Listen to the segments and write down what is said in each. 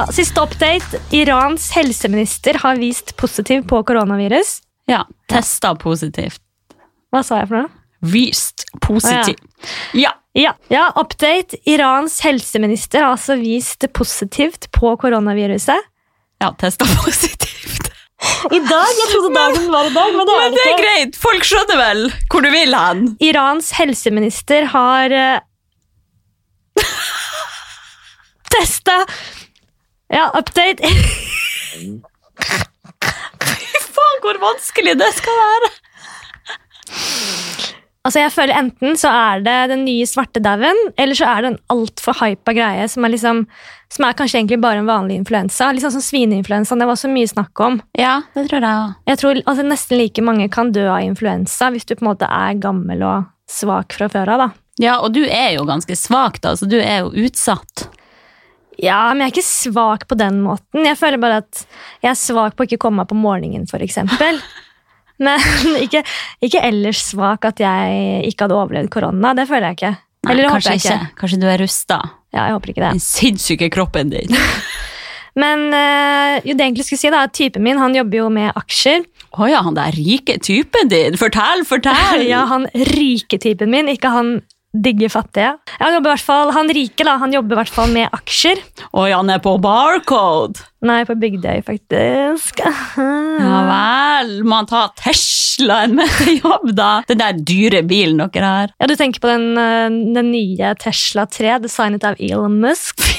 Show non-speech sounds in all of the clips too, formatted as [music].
Ja, Siste update. Irans helseminister har vist positiv på koronavirus. Ja, testa positivt. Hva sa jeg for noe? Vist positiv. Ja. Ja, ja update. Irans helseminister har altså vist positivt på koronaviruset. Ja, testa positivt. I dag? Jeg trodde dagen var i dag, men det Men det er greit! Folk skjønner vel hvor du vil hen. Irans helseminister har [laughs] uh, testa Ja, update. Fy faen, hvor vanskelig det skal være. Altså jeg føler Enten så er det den nye svartedauden, eller så er det en altfor hypa greie som er, liksom, som er kanskje egentlig bare en vanlig influensa. Litt sånn som svineinfluensa. Det var så mye snakk om. Ja, det tror jeg også. Jeg tror altså, Nesten like mange kan dø av influensa hvis du på en måte er gammel og svak fra før av. Ja, og du er jo ganske svak, da, så du er jo utsatt. Ja, men jeg er ikke svak på den måten. Jeg føler bare at jeg er svak på å ikke komme meg på morgenen, eksempel. [laughs] Men ikke, ikke ellers svak at jeg ikke hadde overlevd korona. Det føler jeg ikke. Nei, Eller det håper jeg ikke. Kanskje du er rusta. Ja, jeg håper ikke det. Den sinnssyke kroppen din. [laughs] Men øh, jo, det jeg egentlig skulle si da, at typen min han jobber jo med aksjer. Å ja, han der rike typen din. Fortell, fortell! [laughs] Ja, Han rike typen min, ikke han digge fattige. Han, jobber i hvert fall, han rike da, han jobber i hvert fall med aksjer. Oi, han er på barcode. Nei, på Bygdøy, faktisk. Ja vel. Må han ta Teslaen med til jobb, da? Den der dyre bilen dere har. Ja, Du tenker på den, eh, den nye Tesla 3, designet av Elon Musk. [laughs]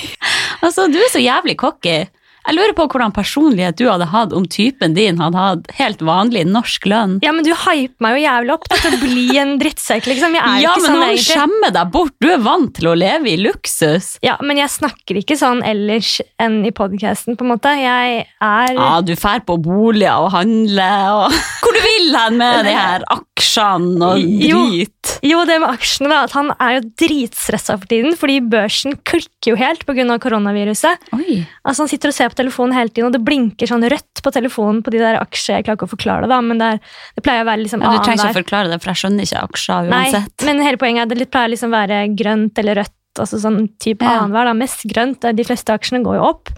Altså, du er så jævlig cocky. Jeg lurer på hvordan personlighet du hadde hatt om typen din hadde hatt helt vanlig norsk lønn. Ja, men du hyper meg jo jævlig opp til å bli en drittsekk, liksom. Jeg er Ja, ikke men sånn nå skjemmer deg bort. Du er vant til å leve i luksus. Ja, men jeg snakker ikke sånn ellers enn i podcasten, på en måte. Jeg er Ja, du fær på boliger og handler og [laughs] Hvor du vil hen med de her aksjene og Jo. drit. Jo, det med aksjene, da, at han er jo dritstressa for tiden, fordi børsen klikker jo helt pga. koronaviruset. Oi. Altså, Han sitter og ser på telefonen hele tiden, og det blinker sånn rødt på telefonen på de der aksjer. Jeg klarer ikke å forklare det, da, men det, er, det pleier å være liksom Ja, du trenger ikke å forklare det, for jeg skjønner ikke aksjer Nei, men hele poenget er at det pleier liksom å være grønt eller rødt. altså sånn type Ja. annenhver, da, Mest grønt. De fleste aksjene går jo opp.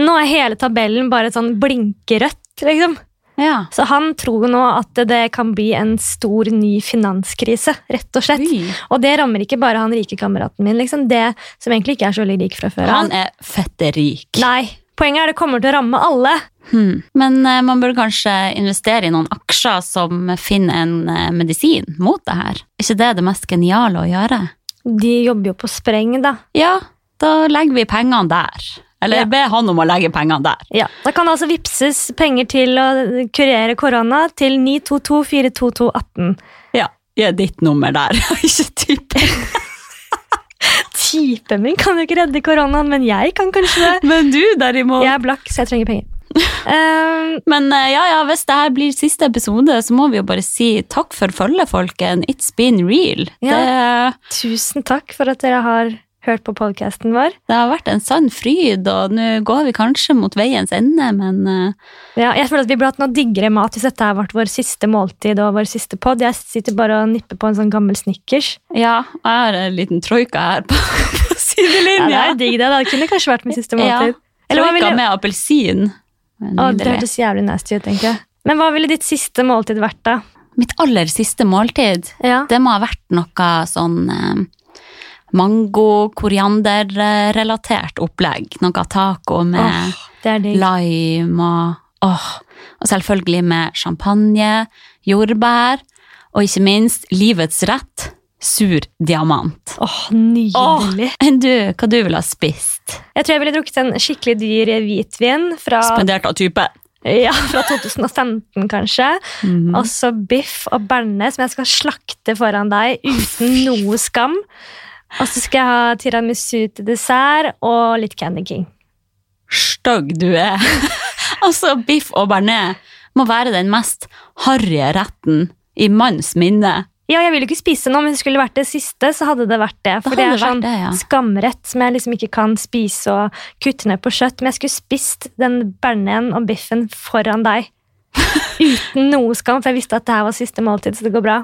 Nå er hele tabellen bare sånn blinkerødt, liksom. Ja. Så han tror jo nå at det kan bli en stor ny finanskrise, rett og slett. Ui. Og det rammer ikke bare han rike kameraten min, liksom. Det som egentlig ikke er så veldig rik fra før. Han er fette rik. Nei, poenget er det kommer til å ramme alle. Hmm. Men eh, man burde kanskje investere i noen aksjer som finner en eh, medisin mot det her. Er ikke det det mest geniale å gjøre? De jobber jo på spreng, da. Ja, da legger vi pengene der. Eller Ja. be han om å legge pengene der. Ja, Da kan altså vippses penger til å kurere korona til 922-42218. Ja, gi ditt nummer der. [laughs] ikke type. Typen min kan jo ikke redde koronaen, men jeg kan kanskje det. Men du derimot. Jeg er blakk, så jeg trenger penger. Uh, [laughs] Men eh, ja, ja, hvis det her blir siste episode, så må vi jo bare si takk for følget, folken. It's been real. Ja. Det, tusen takk for at dere har hørt på podkasten vår. det har vært en sann fryd, og nå går vi kanskje mot veiens ende, men eh, Ja, jeg føler at vi burde hatt noe diggere mat hvis dette vært vår siste måltid og vår siste pod. Jeg sitter bare og nipper på en sånn gammel Snickers. ja, jeg har en liten troika her på, [laughs] på Ja, det er digg, det. Det kunne kanskje vært min siste Ja, måltid. Eller hva Troika ville- med appelsin. Å, det hørtes jævlig nasty ut, jeg. Men hva ville ditt siste måltid vært, da? Mitt aller siste måltid, Ja. det må ha vært noe sånn eh, mango-koriander-relatert opplegg. Noe taco med oh, lime og oh. Og selvfølgelig med champagne, jordbær, og ikke minst livets rett, sur diamant. Åh, nydelig. Enn du, hva du ville ha spist? Jeg tror jeg ville drukket en skikkelig dyr hvitvin fra, Spendert av type? ja, fra 2015, kanskje. Mhm. Og så biff og berne som jeg skal slakte foran deg uten noe skam. Og så skal jeg ha tiramisu til dessert og litt Candy King. Stygg du er. [laughs] altså, biff og bearnés må være den mest harry retten i manns minne. Ja, jeg vil ikke spise noe, men det skulle vært det siste, så hadde det vært det. For Det det, er sånn det, ja. skamrett som jeg liksom ikke kan spise og kutte ned på kjøtt. Men jeg skulle spist den bearnésen og biffen foran deg. [laughs] Uten noe skam, for jeg visste at det her var siste måltid, så det går bra.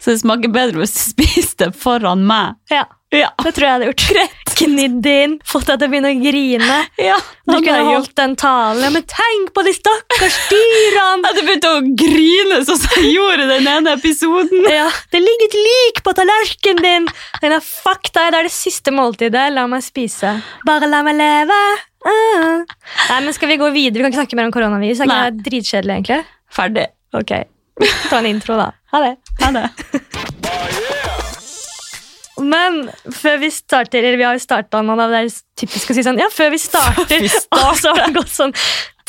Så det smaker bedre hvis du [laughs] spiser det foran meg. Ja, Ja, det tror jeg hadde gjort. greit. gnidd inn, fått deg til å begynne å grine. Ja, Du kunne holdt gjort. den talen. Ja, men tenk på de stakkars dyrene! [laughs] Jeg hadde begynt å grine sånn som jeg gjorde den ene episoden. Ja, det ligger et lik på tallerkenen din! Den er fuck deg, det er det siste måltidet. La meg spise. Bare la meg leve. Ah. Nei, men Skal vi gå videre? Vi kan ikke snakke mer om koronavirus. Det er dritkjedelig, egentlig. Ferdig. Ok, Ta en intro, da. Ha det. Ha det. Men før vi starter Eller vi har jo starta nå, da. Det er typisk å si sånn Ja, før vi starter. vi [laughs] Og så har det gått sånn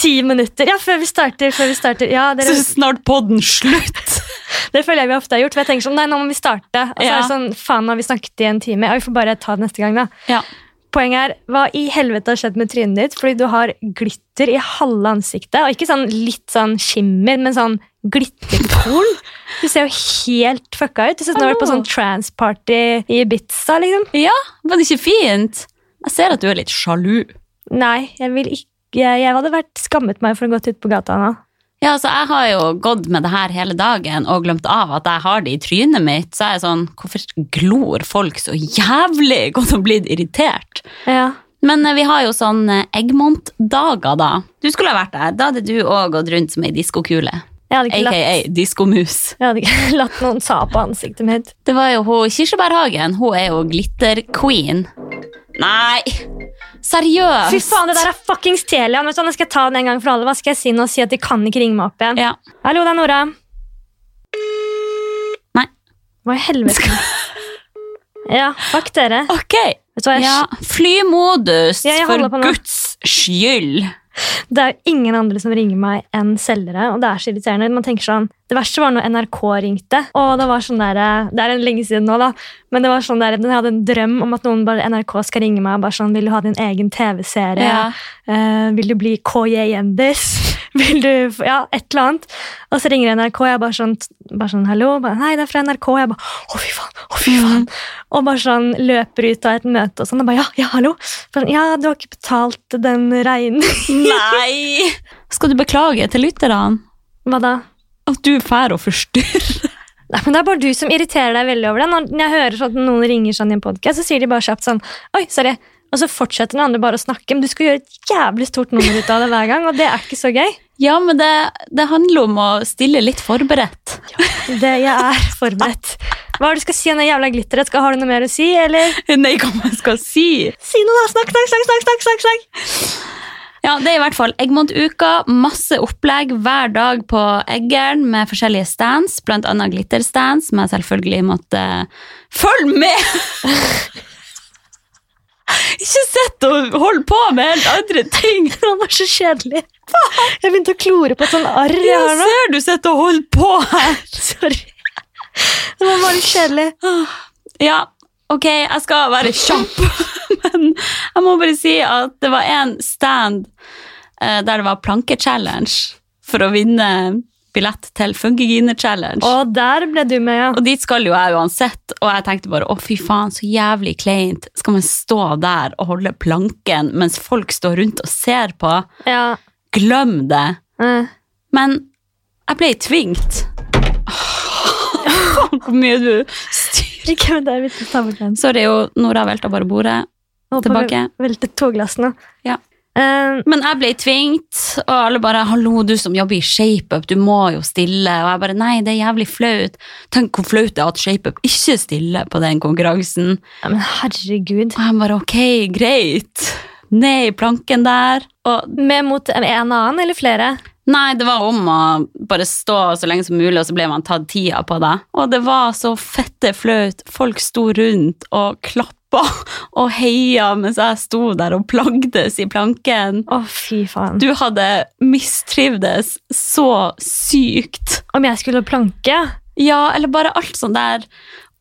ti minutter. Ja, før vi starter, før vi starter. Ja, dere, Så snart podden slutt. [laughs] Det føler jeg vi ofte har gjort. For jeg tenker sånn, nei, nå må vi starte. Og så er det sånn, faen, nå har vi snakket i en time. Ja, vi får bare ta det neste gang, da. Ja. Poenget er, hva i helvete har skjedd med trynet ditt? Fordi du har glitter i halve ansiktet. Og ikke sånn litt sånn skimmer, men sånn glitterkorn. [laughs] Du ser jo helt fucka ut. Du ser ut som du har vært på sånn transparty i Ibiza, liksom. ja, var det ikke fint? Jeg ser at du er litt sjalu. Nei, jeg vil ikke Jeg, jeg hadde vært skammet meg for å gått ut på gata nå. Ja, altså Jeg har jo gått med det her hele dagen og glemt av at jeg har det i trynet mitt. Så er jeg sånn, Hvorfor glor folk så jævlig godt og blitt irritert? Ja. Men eh, vi har jo sånn eh, Eggmont-dager, da. Du skulle ha vært der. Da hadde du òg gått rundt som ei diskokule. Aka diskomus. jeg hadde ikke [laughs] latt noen ta på ansiktet mitt. Det var jo hun Kirsebærhagen. Hun er jo glitter-queen. Nei, seriøst. Fy faen, det der er fuckings Telia. Men sånn, jeg skal ta den en gang for alle. Hva skal jeg si nå? Si at de kan ikke ringe meg opp igjen. Ja. Hallo, det er Nora. Nei. Hva i helvete? [laughs] Ja, fuck dere. Ok. Vet du hva, jeg, Ja, flymodus, Ja, for guds skyld. Det er jo ingen andre som ringer meg enn selgere, og det er så irriterende. Man tenker sånn, Det verste var når NRK ringte, og det var sånn der, det er en lenge siden nå, da, men det var sånn der, jeg hadde en drøm om at noen bare NRK skal ringe meg og bare sånn, vil du ha din egen TV-serie? Ja. Uh, vil du bli KJ Jendis? [laughs] Vil du, få, ja, et eller annet. Og så ringer NRK, og jeg bare sånn, bare sånn hallo? Bare, Nei, det er fra NRK. Jeg bare, å fy faen, å fy faen. Og bare sånn løper ut av et møte og sånn, og bare, ja, ja, hallo? Sånn, ja, du har ikke betalt den regningen. Nei! [laughs] Skal du beklage til lytterne Hva da? at du er fær å forstyrre? Nei, men Det er bare du som irriterer deg veldig over det. Når jeg hører sånn at noen ringer sånn i en podcast, så sier de bare kjapt sånn Oi, sorry. Og så fortsetter den andre bare å snakke. Men du skal gjøre et jævlig stort nummer ut av det hver gang, og det er ikke så gøy. Ja, men det, det handler om å stille litt forberedt. Det Jeg er forberedt. Hva er det du skal si om det jævla glitteret? Skal, har du noe mer å si, eller? Nei, hva man skal si? Si noe, da! Snakk, snakk, snakk! snakk, snakk, snakk. Ja, det er i hvert fall Eggmont-uka. Masse opplegg hver dag på Eggeren med forskjellige stands, annet glitterstands, som jeg selvfølgelig måtte følge med! Ikke sitt og hold på med helt andre ting! [laughs] Det var så kjedelig. Jeg begynte å klore på et sånt arr jeg Jeg har nå. ser du sitter og holder på her! [laughs] Sorry. Det var bare litt kjedelig. Ja, ok, jeg skal være kjapp, [laughs] men jeg må bare si at det var en stand eh, der det var planke-challenge for å vinne billett til Funkygine-challenge. Og der ble du med, ja. Og dit skal jo jeg uansett, og jeg tenkte bare å fy faen, så jævlig kleint. Skal man stå der og holde planken mens folk står rundt og ser på? ja. Glem det. Mm. Men jeg ble tvingt. Faen, [laughs] hvor mye du styrer. Ikke er deg, vi tar bort den. Sorry, og Nora velta bare bordet. Å Tilbake. Velte toglassene. Ja. Eh, Men jeg ble tvingt, og alle bare 'hallo, du som jobber i ShapeUp, du må jo stille'. Og jeg bare 'nei, det er jævlig flaut'. Tenk hvor flaut det er at ShapeUp ikke stiller på den konkurransen. ja, men herregud. Og jeg bare 'ok, greit'. Ned i planken der. Og Med mot en annen eller flere? nei, det var om å bare stå så lenge som mulig, og så ble man tatt tida på det. Og det var så fette flaut. Folk sto rundt og klappa og heia mens jeg sto der og plagdes i planken. Å, fy faen. Du hadde mistrivdes så sykt. Om jeg skulle planke? Ja, eller bare alt sånn der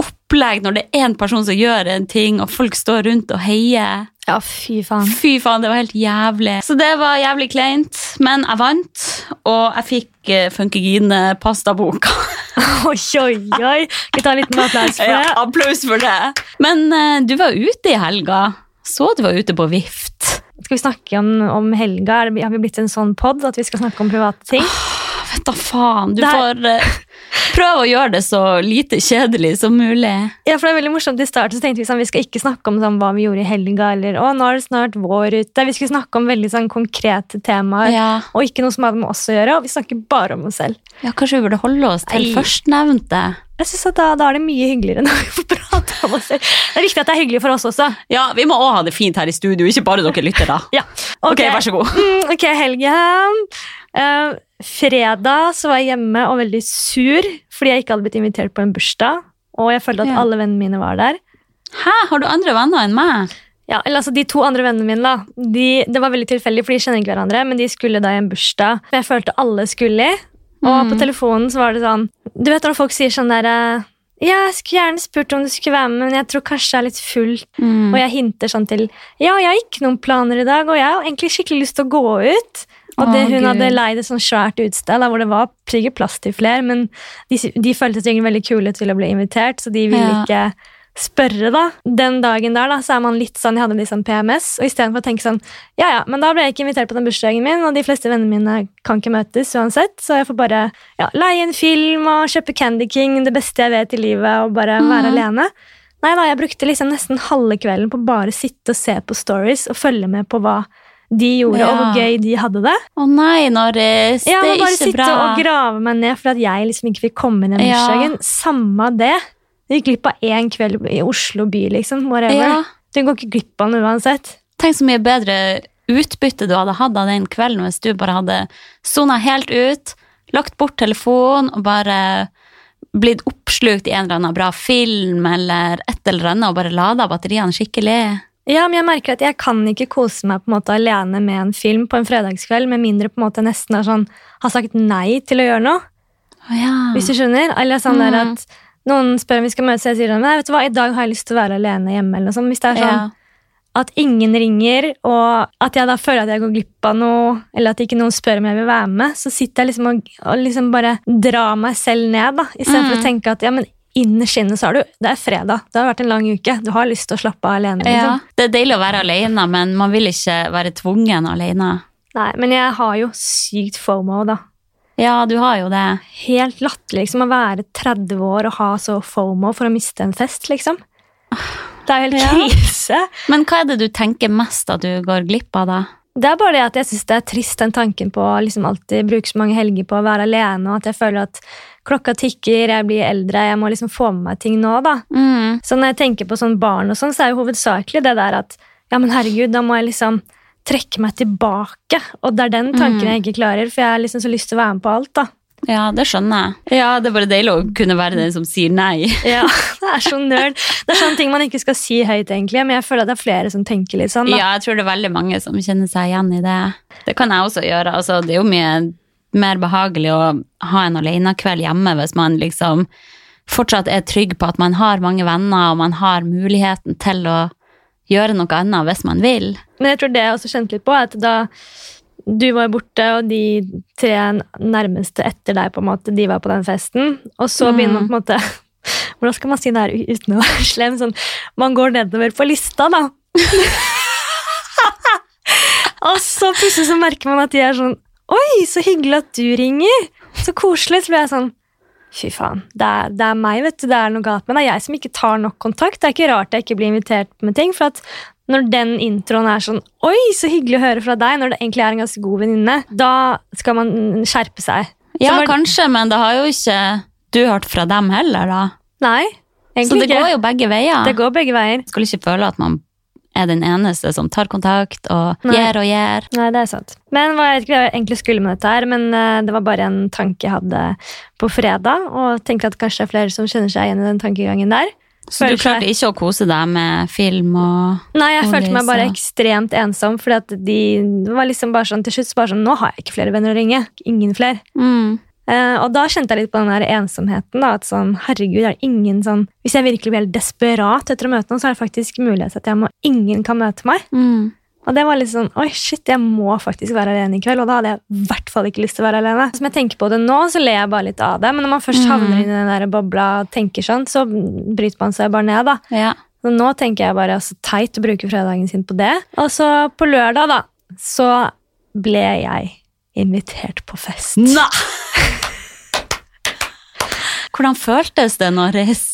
opplegg når det er én person som gjør en ting, og folk står rundt og heier. Ja, fy faen. Fy faen, det var helt jævlig. Så det var jævlig kleint, men jeg vant, og jeg fikk uh, Funkygine-pastaboka. [laughs] [laughs] Oi, oi, oi. Skal vi ta en liten applaus for Ja, det? applaus for det. Men uh, du var ute i helga. Så du var ute på vift. Skal vi snakke om, om helga? Har vi blitt en sånn pod at vi skal snakke om private ting? Vet da faen, du får uh, prøve å gjøre det så lite kjedelig som mulig. Ja, for det er veldig morsomt I starten så tenkte vi sånn, vi skal ikke snakke om sånn, hva vi gjorde i helga, eller å, nå er det snart vår ute. Vi skulle snakke om veldig sånn konkrete temaer, Ja. og ikke noe som hadde med oss å gjøre. Og vi snakker bare om oss selv. ja, kanskje vi burde holde oss til førstnevnte. Jeg synes at da, da er det mye hyggeligere når vi får prate om oss selv. Det er viktig at det er hyggelig for oss også. Ja, vi må også ha det fint her i studio, ikke bare dere lytter da. Ja. Ok, vær så god. Mm, ok, helgen. Eh, fredag så var jeg hjemme og veldig sur fordi jeg ikke hadde blitt invitert på en bursdag. Og jeg følte at alle vennene mine var der. Hæ, har du andre venner enn meg? Ja, eller altså De to andre vennene mine da, de, det var veldig tilfeldig, for de kjenner ikke hverandre, men de skulle da i en bursdag Men jeg følte alle skulle. Og Mm. på telefonen så var det sånn Du vet når folk sier sånn der eh, Ja, jeg skulle gjerne spurt om du skulle være med, men jeg tror kanskje jeg er litt full. Mm. Og jeg hinter sånn til Ja, jeg har ikke noen planer i dag, og jeg har egentlig skikkelig lyst til å gå ut. Og det, hun hadde leid et sånn svært utsted, hvor det var sikkert plass til flere, men de, de følte seg veldig kule til å bli invitert, så de ville Ja. ikke spørre, da. Den dagen der da, så er man litt sånn, jeg hadde litt sånn PMS, og istedenfor å tenke sånn Ja, ja, men da ble jeg ikke invitert på den bursdagen min, og de fleste vennene mine kan ikke møtes uansett, så jeg får bare ja, leie en film og kjøpe Candy King, det beste jeg vet i livet, og bare være Mhm. alene. Nei da, jeg brukte liksom nesten halve kvelden på bare å sitte og se på stories og følge med på hva de gjorde, og hvor gøy de hadde det. Å nei, Norris, Ja, det Jeg må bare sitte bra. og grave meg ned for at jeg liksom ikke fikk komme inn i den Ja. Samme det. Du gikk glipp av én kveld i Oslo by, liksom. Ja. Du går ikke glipp av den uansett. Tenk så mye bedre utbytte du hadde hatt av den kvelden hvis du bare hadde sona helt ut, lagt bort telefonen og bare blitt oppslukt i en eller annen bra film eller et eller annet og bare lada batteriene skikkelig. Ja, men jeg merker at jeg kan ikke kose meg på en måte alene med en film på en fredagskveld, med mindre på en måte nesten er sånn, har sagt nei til å gjøre noe. Oh, ja. Hvis du skjønner? Eller sånn der Mm. at noen spør om vi skal møtes, og jeg sier sånn, nei, vet du hva, i dag har jeg lyst til å være alene hjemme. eller noe sånt. Hvis det er sånn, ja. at ingen ringer, og at jeg da føler at jeg går glipp av noe, eller at ikke noen spør om jeg vil være med, så sitter jeg liksom og, og liksom bare drar meg selv ned, da, istedenfor Mm. å tenke at ja, men innerst inne så har du Det er fredag, det har vært en lang uke, du har lyst til å slappe av alene. ja. Liksom. Det er deilig å være alene, men man vil ikke være tvungen alene. Nei, men jeg har jo sykt FOMO, da. Ja, du har jo det. Helt latterlig liksom, å være 30 år og ha så FOMO for å miste en fest, liksom. Det er jo helt Ja. Men hva er det du tenker mest at du går glipp av, da? Det er bare det at jeg syns det er trist den tanken på å liksom alltid bruke så mange helger på å være alene, og at jeg føler at klokka tikker, jeg blir eldre, jeg må liksom få med meg ting nå, da. Mm. Så når jeg tenker på sånn barn og sånn, så er jo hovedsakelig det der at ja, men herregud, da må jeg liksom trekke meg tilbake. Og det er den tanken Mm. jeg ikke klarer, for jeg har liksom så lyst til å være med på alt, da. Ja, det skjønner jeg. Ja, Det er bare deilig å kunne være den som sier nei. [laughs] Ja, det er så nerd. Det er sånne ting man ikke skal si høyt, egentlig, men jeg føler at det er flere som tenker litt sånn. da. Ja, jeg tror det er veldig mange som kjenner seg igjen i det. Det kan jeg også gjøre. Altså, det er jo mye mer behagelig å ha en alenekveld hjemme hvis man liksom fortsatt er trygg på at man har mange venner, og man har muligheten til å gjøre noe annet hvis man vil. Men jeg tror det jeg også kjente litt på, at da du var borte, og de tre nærmeste etter deg, på en måte, de var på den festen, og så Mm. begynner man på en måte [laughs] Hvordan skal man si det her uten å [laughs] være slem? Sånn, man går nedover på lista, da. [laughs] og så plutselig så merker man at de er sånn Oi, så hyggelig at du ringer! Så koselig. Så blir jeg sånn Fy faen, det er, det er meg, vet du. Det er noe galt med det. er jeg som ikke tar nok kontakt. Det er ikke rart jeg ikke blir invitert med ting. For at når den introen er sånn Oi, så hyggelig å høre fra deg, når det egentlig er en ganske god venninne, da skal man skjerpe seg. Ja, var- kanskje, men det har jo ikke du hørt fra dem heller, da. Nei, egentlig ikke. Så det går jo begge veier. Det går begge veier. Skal ikke føle at man er den eneste som tar kontakt og Nei. gir og gjør. Nei, det er sant. Men hva jeg egentlig skulle med dette her, men eh, det var bare en tanke jeg hadde på fredag, og tenker at kanskje det er flere som kjenner seg igjen i den tankegangen der. Så du klarte ikke å kose deg med film og Nei, jeg Og følte meg bare ekstremt ensom, fordi at de det var liksom bare sånn til slutt så bare sånn, nå har jeg ikke flere venner å ringe. Ingen flere. mm. Eh, og da kjente jeg litt på den der ensomheten. da, at sånn, herregud, er det ingen sånn, Hvis jeg virkelig blir helt desperat etter å møte noen, så er det faktisk mulighet til at jeg må, ingen kan møte meg. Mm. Og det var litt sånn, oi shit, jeg må faktisk være alene i kveld, og da hadde jeg i hvert fall ikke lyst til å være alene. Som jeg tenker på det nå, så ler jeg bare litt av det, men når man først Mm. havner i den der bobla og tenker sånn, så bryter man seg bare ned, da. Ja. Så nå tenker jeg bare så teit å bruke fredagen sin på det. Og så på lørdag, da, så ble jeg invitert på fest. Nei! [laughs] Hvordan føltes det nå, Reis?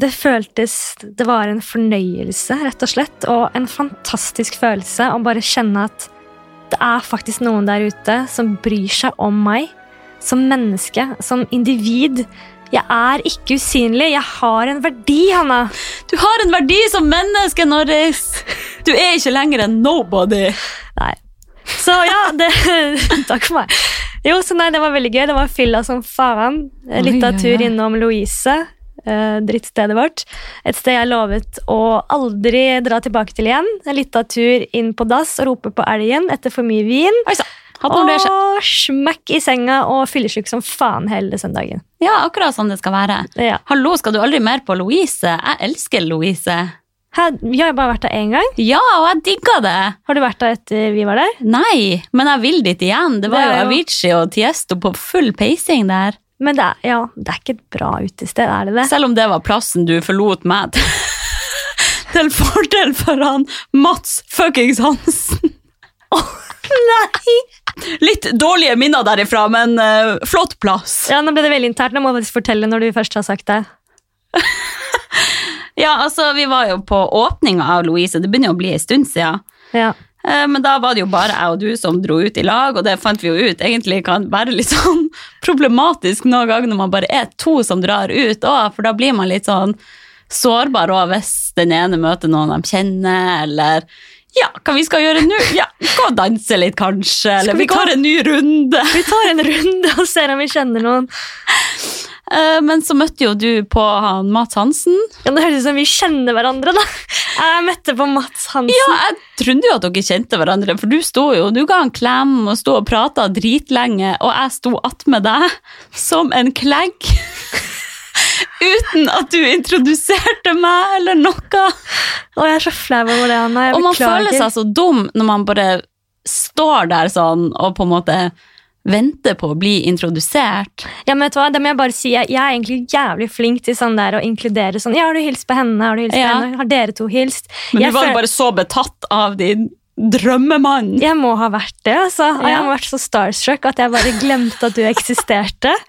Det føltes Det var en fornøyelse, rett og slett. Og en fantastisk følelse å bare kjenne at det er faktisk noen der ute som bryr seg om meg. Som menneske, som individ. Jeg er ikke usynlig. Jeg har en verdi, Hanna. Du har en verdi som menneske, Norris! Du er ikke lenger en nobody. Nei. Så ja, det [laughs] Takk for meg. Jo, så nei, det var veldig gøy. Det var fylla som faen. Litt av tur innom Louise, eh, drittstedet vårt. Et sted jeg lovet å aldri dra tilbake til igjen. En lita tur inn på dass og rope på elgen etter for mye vin. Oi. Og smekk i senga og fyllesyk som faen hele søndagen. Ja, akkurat sånn det skal være. Ja. Hallo, skal du aldri mer på Louise? Jeg elsker Louise. Her, vi har bare vært der én gang. Ja, og jeg digga det. Har du vært der etter vi var der? Nei, men jeg vil dit igjen. Det var Det jo Avicii og Tiesto på full peising der. Men det er, ja, det er ikke et bra utested, er det det? Selv om det var plassen du forlot meg til. [laughs] Til fordel for han Mats fuckings Hansen. Nei! Litt dårlige minner derifra, men uh, flott plass. Ja, Nå ble det veldig internt. Nå må faktisk fortelle når du først har sagt det. [laughs] Ja, altså, vi var jo på åpninga av Louise. Det begynner jo å bli en stund siden. Ja. Eh, Men da var det jo bare jeg og du som dro ut i lag, og det fant vi jo ut egentlig kan være litt [laughs] sånn problematisk noen ganger når man bare er to som drar ut òg, for da blir man litt sånn sårbar òg hvis den ene møter noen de kjenner, eller ja, hva vi skal gjøre nå? Ja, gå og danse litt, kanskje, eller vi vi tar en ny runde. Vi tar en runde og ser om vi kjenner noen. Eh, Men så møtte jo du på han Mats Hansen. Ja, Det høres ut som vi kjenner hverandre, da. Jeg møtte på Mats Hansen. Ja, jeg trodde jo at dere kjente hverandre, for du sto jo, du ga en klem og sto og prata dritlenge, og jeg sto attmed deg som en klegg. [laughs] Uten at du introduserte meg eller noe. Å, jeg er så flau over det, Anna. Jeg Og man føler seg så dum når man bare står der sånn og på en måte venter på å bli introdusert. Ja, men vet du hva? Det må jeg bare si. Jeg, jeg er egentlig jævlig flink til sånn der å inkludere sånn Ja, har du hilst på henne? Har du hilst Ja. på henne? Har dere to hilst? Men Jeg du var jo bare så betatt av din drømmemann. Jeg må ha vært det, altså. Ja. Jeg har vært så starstruck at jeg bare glemte at du eksisterte. [laughs]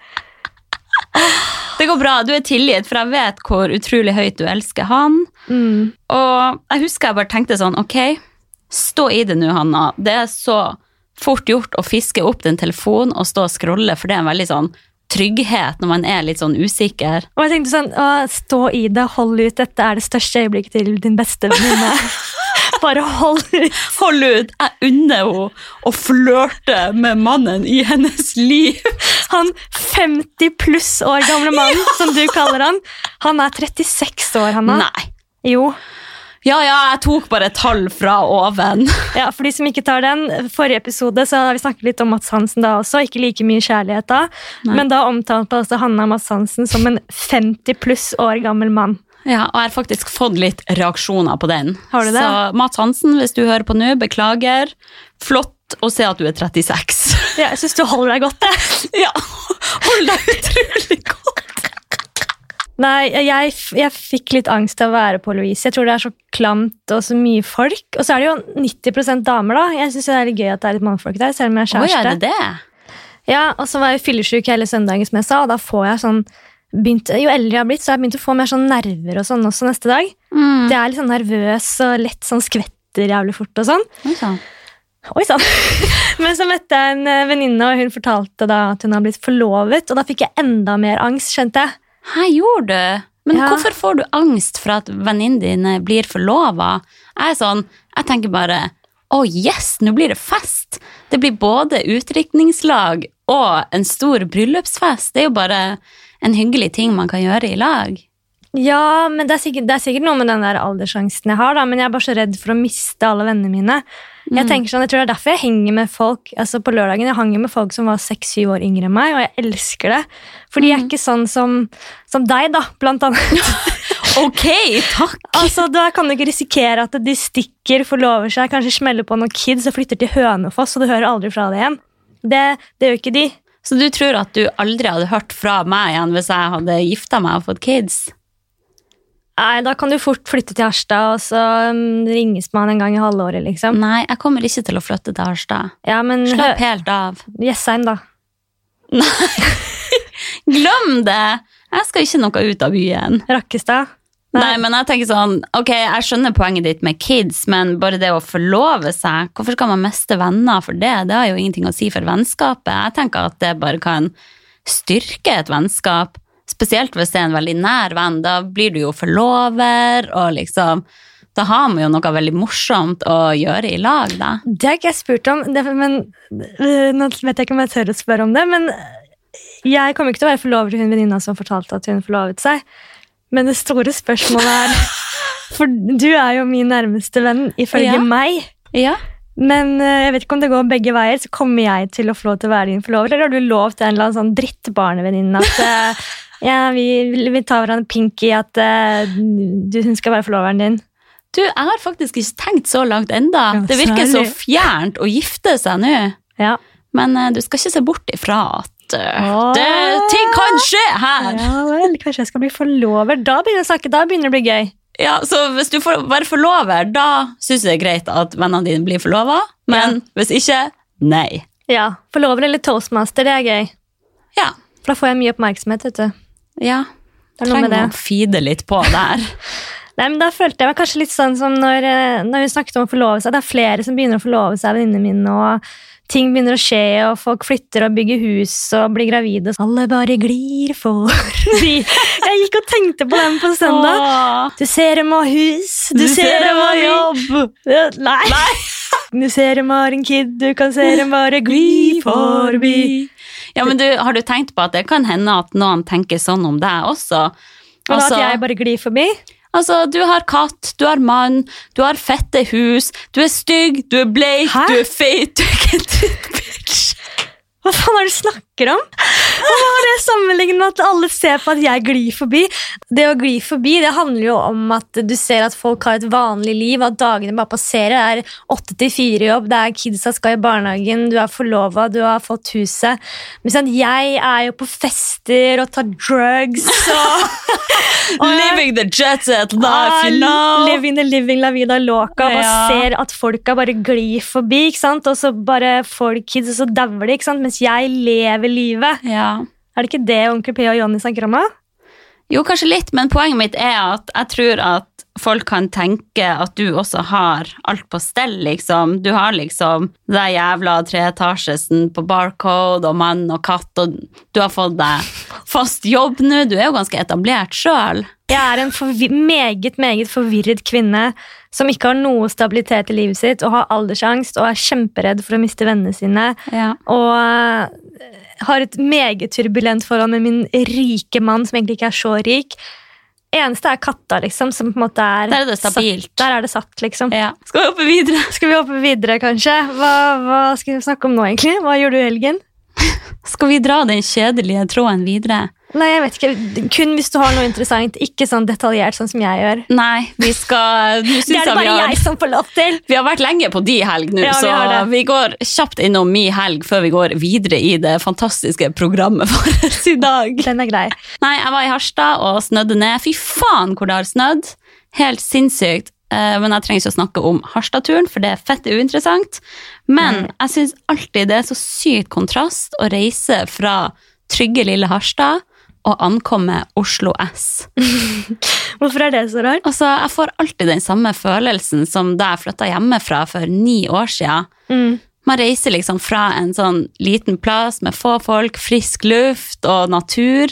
Det går bra, du er tilgitt, for jeg vet hvor utrolig høyt du elsker han. Mm. Og jeg husker jeg bare tenkte sånn, ok, stå i det nå, Hanna. Det er så fort gjort å fiske opp den telefonen og stå og scrolle, for det er en veldig sånn trygghet når man er litt sånn usikker. Og jeg tenkte sånn, å, stå i det, hold ut, dette er det største øyeblikket til din beste venninne. [laughs] Bare hold ut. Hold ut, jeg unner henne å flørte med mannen i hennes liv. Han 50 pluss år gamle mannen, som du kaller han, han er 36 år, Hanna. Nei. Jo. Ja, ja, jeg tok bare et tall fra oven. [laughs] Ja, for de som ikke tar den, forrige episode så har vi snakket litt om Mats Hansen da også, ikke like mye kjærlighet da, Nei. men da omtalte altså Hanna Mats Hansen som en 50 pluss år gammel mann. Ja, og jeg har faktisk fått litt reaksjoner på den. Har du det? Så Mats Hansen, hvis du hører på nå, beklager. Flott å se at du er 36. Ja, jeg synes du holder deg godt, det. [laughs] Ja, hold deg utrolig godt. Nei, jeg, jeg fikk litt angst av å være på Louise. Jeg tror det er så klamt og så mye folk. Og så er det jo 90% damer, da. Jeg synes det er litt gøy at det er litt mannfolk der, selv om jeg er Oi, kjæreste. er det det? Ja, og så var jeg fyllesyk hele søndagen, som jeg sa, og da får jeg sånn begynt, Jo eldre jeg har blitt, så har jeg begynt å få mer sånn nerver og sånn også neste dag. Mm. Det er litt sånn nervøs og lett sånn skvetter jævlig fort og sånn. Oi, sann. Oi sann. [laughs] Men så møtte jeg en eh, venninne, og hun fortalte da at hun har blitt forlovet, og da fikk jeg enda mer angst, skjønte jeg. Hæ, gjorde du? Men Ja. hvorfor får du angst for at venninnene dine blir forlova? Jeg er sånn, jeg tenker bare å yes, nå blir det fest. Det blir både utdrikningslag og en stor bryllupsfest. Det er jo bare en hyggelig ting man kan gjøre i lag. Ja, men det er, sikkert, det er sikkert noe med den der aldersangsten jeg har, da, men jeg er bare så redd for å miste alle vennene mine. Jeg tenker sånn, jeg tror det er derfor jeg henger med folk altså på lørdagen. Jeg hang med folk som var seks-syv år yngre enn meg, og jeg elsker det. Fordi jeg er ikke sånn som, som deg, da, blant annet. [laughs] Ok, takk! [laughs] altså, Da kan du ikke risikere at de stikker, forlover seg, kanskje smeller på noen kids og flytter til Hønefoss, og du hører aldri fra det igjen. Det, det gjør ikke de. Så du tror at du aldri hadde hørt fra meg igjen hvis jeg hadde gifta meg og fått kids? Nei, Da kan du fort flytte til Harstad, og så um, ringes man en gang i halvåret, liksom. Nei, jeg kommer ikke til å flytte til Harstad. Ja, men Slapp helt av. Jessheim, da. Nei, [laughs] Glem det! Jeg skal ikke noe ut av byen. Rakkestad? Nei. men jeg tenker sånn, ok, jeg skjønner poenget ditt med kids, men bare det å forlove seg, hvorfor skal man miste venner for det? Det har jo ingenting å si for vennskapet. Jeg tenker at det bare kan styrke et vennskap, spesielt hvis det er en veldig nær venn. Da blir du jo forlover, og liksom Da har vi jo noe veldig morsomt å gjøre i lag, da. Det har ikke jeg spurt om, det, men øh, nå vet jeg ikke om jeg tør å spørre om det. Men jeg kommer ikke til å være forlover til hun venninna som fortalte at hun forlovet seg. Men det store spørsmålet er [laughs] For du er jo min nærmeste venn, ifølge Ja. meg. Ja. Men øh, jeg vet ikke om det går begge veier. Så kommer jeg til å få lov til å være din forlover, eller har du lov til en eller annen sånn drittbarnevenninne at øh, [laughs] ja, vi, vi tar hverandre pink i at uh, du, hun skal være forloveren din? Du, jeg har faktisk ikke tenkt så langt enda. Ja, det virker så fjernt å gifte seg nå. Ja. Men uh, du skal ikke se bort ifra at eh, det, ting kan skje her. ja vel, kanskje jeg skal bli forlover. Da begynner, snakke, da begynner det å bli gøy. Ja, så hvis du får være forlover, da syns jeg det er greit at vennene dine blir forlova. Men hvis ikke, nei. Ja, Forlover eller toastmaster, det er gøy. Ja. For da får jeg mye oppmerksomhet. vet du. Ja. Det er noe med det. Trenger å feede litt på der. [laughs] Nei, men Da følte jeg meg kanskje litt sånn som når, eh, når hun snakket om å forlove seg. Det er flere som begynner å forlove seg, venninnene mine, og ting begynner å skje, og folk flytter og bygger hus og blir gravide. Og alle bare glir forbi. [laughs] Jeg gikk og tenkte på dem på søndag. Åh. Du ser dem har hus, du, ser dem har jobb. Nei. Nei. Du ser dem har en kid, du kan se dem bare gli forbi. Ja, men du, Har du tenkt på at det kan hende at noen tenker sånn om deg også? Og da at jeg bare glir forbi. Altså, du har katt, du har mann, du har fette hus, du er stygg, du er bleik, Hæ? du er feit, du er ikke en drittbitch. Hva faen er det du snakker om? Hva det sammenlignet med at alle ser på at jeg glir forbi? Det å gli forbi det handler jo om at du ser at folk har et vanlig liv, at dagene bare passerer. Det er åtte til fire jobb, det er kidsa skal i barnehagen, du er forlova, du har fått huset. Men sånn, jeg er jo på fester og tar drugs og, og [laughs] Living the jet set life, Ah, you know. Living the living la vida loca. Og Ja. ser at folka bare glir forbi, ikke sant? og så bare får de kids, og så dauer de. Mens jeg lever livet. Ja. Er det ikke det onkel P og Jonny snakker om? Jo, kanskje litt, men poenget mitt er at jeg tror at folk kan tenke at du også har alt på stell, liksom. Du har liksom det jævla treetasjesen på Barcode og mann og katt, og du har fått deg fast jobb nå. Du er jo ganske etablert sjøl. Jeg er en meget meget forvirret kvinne som ikke har noe stabilitet i livet sitt og har aldersangst og er kjemperedd for å miste vennene sine. Ja. Og har et meget turbulent forhold med min rike mann, som egentlig ikke er så rik. Eneste er katta, liksom, som på en måte er Der er det stabilt. Satt, der er det satt, liksom. Ja. Skal vi hoppe videre? [laughs] Skal vi hoppe videre, kanskje? Hva, hva skal vi snakke om nå, egentlig? Hva gjør du i helgen? Skal vi dra den kjedelige tråden videre? Nei, jeg vet ikke. Kun hvis du har noe interessant. Ikke sånn detaljert sånn som jeg gjør. Nei, vi skal Det er det bare har jeg som får lov til. Vi har vært lenge på de helg nå, Ja, så vi, vi går kjapt innom mi helg før vi går videre i det fantastiske programmet [laughs] vårt i dag. Den er grei. Nei, jeg var i Harstad og snødde ned. Fy faen hvor det har snødd. Helt sinnssykt. Eh, Men jeg trenger ikke å snakke om Harstad-turen, for det er fett uinteressant. Men Nei. jeg syns alltid det er så sykt kontrast å reise fra trygge lille Harstad og ankomme Oslo S. [laughs] Hvorfor er det så rart? Altså, Jeg får alltid den samme følelsen som da jeg flytta hjemmefra for ni år siden. Mm. Man reiser liksom fra en sånn liten plass med få folk, frisk luft og natur,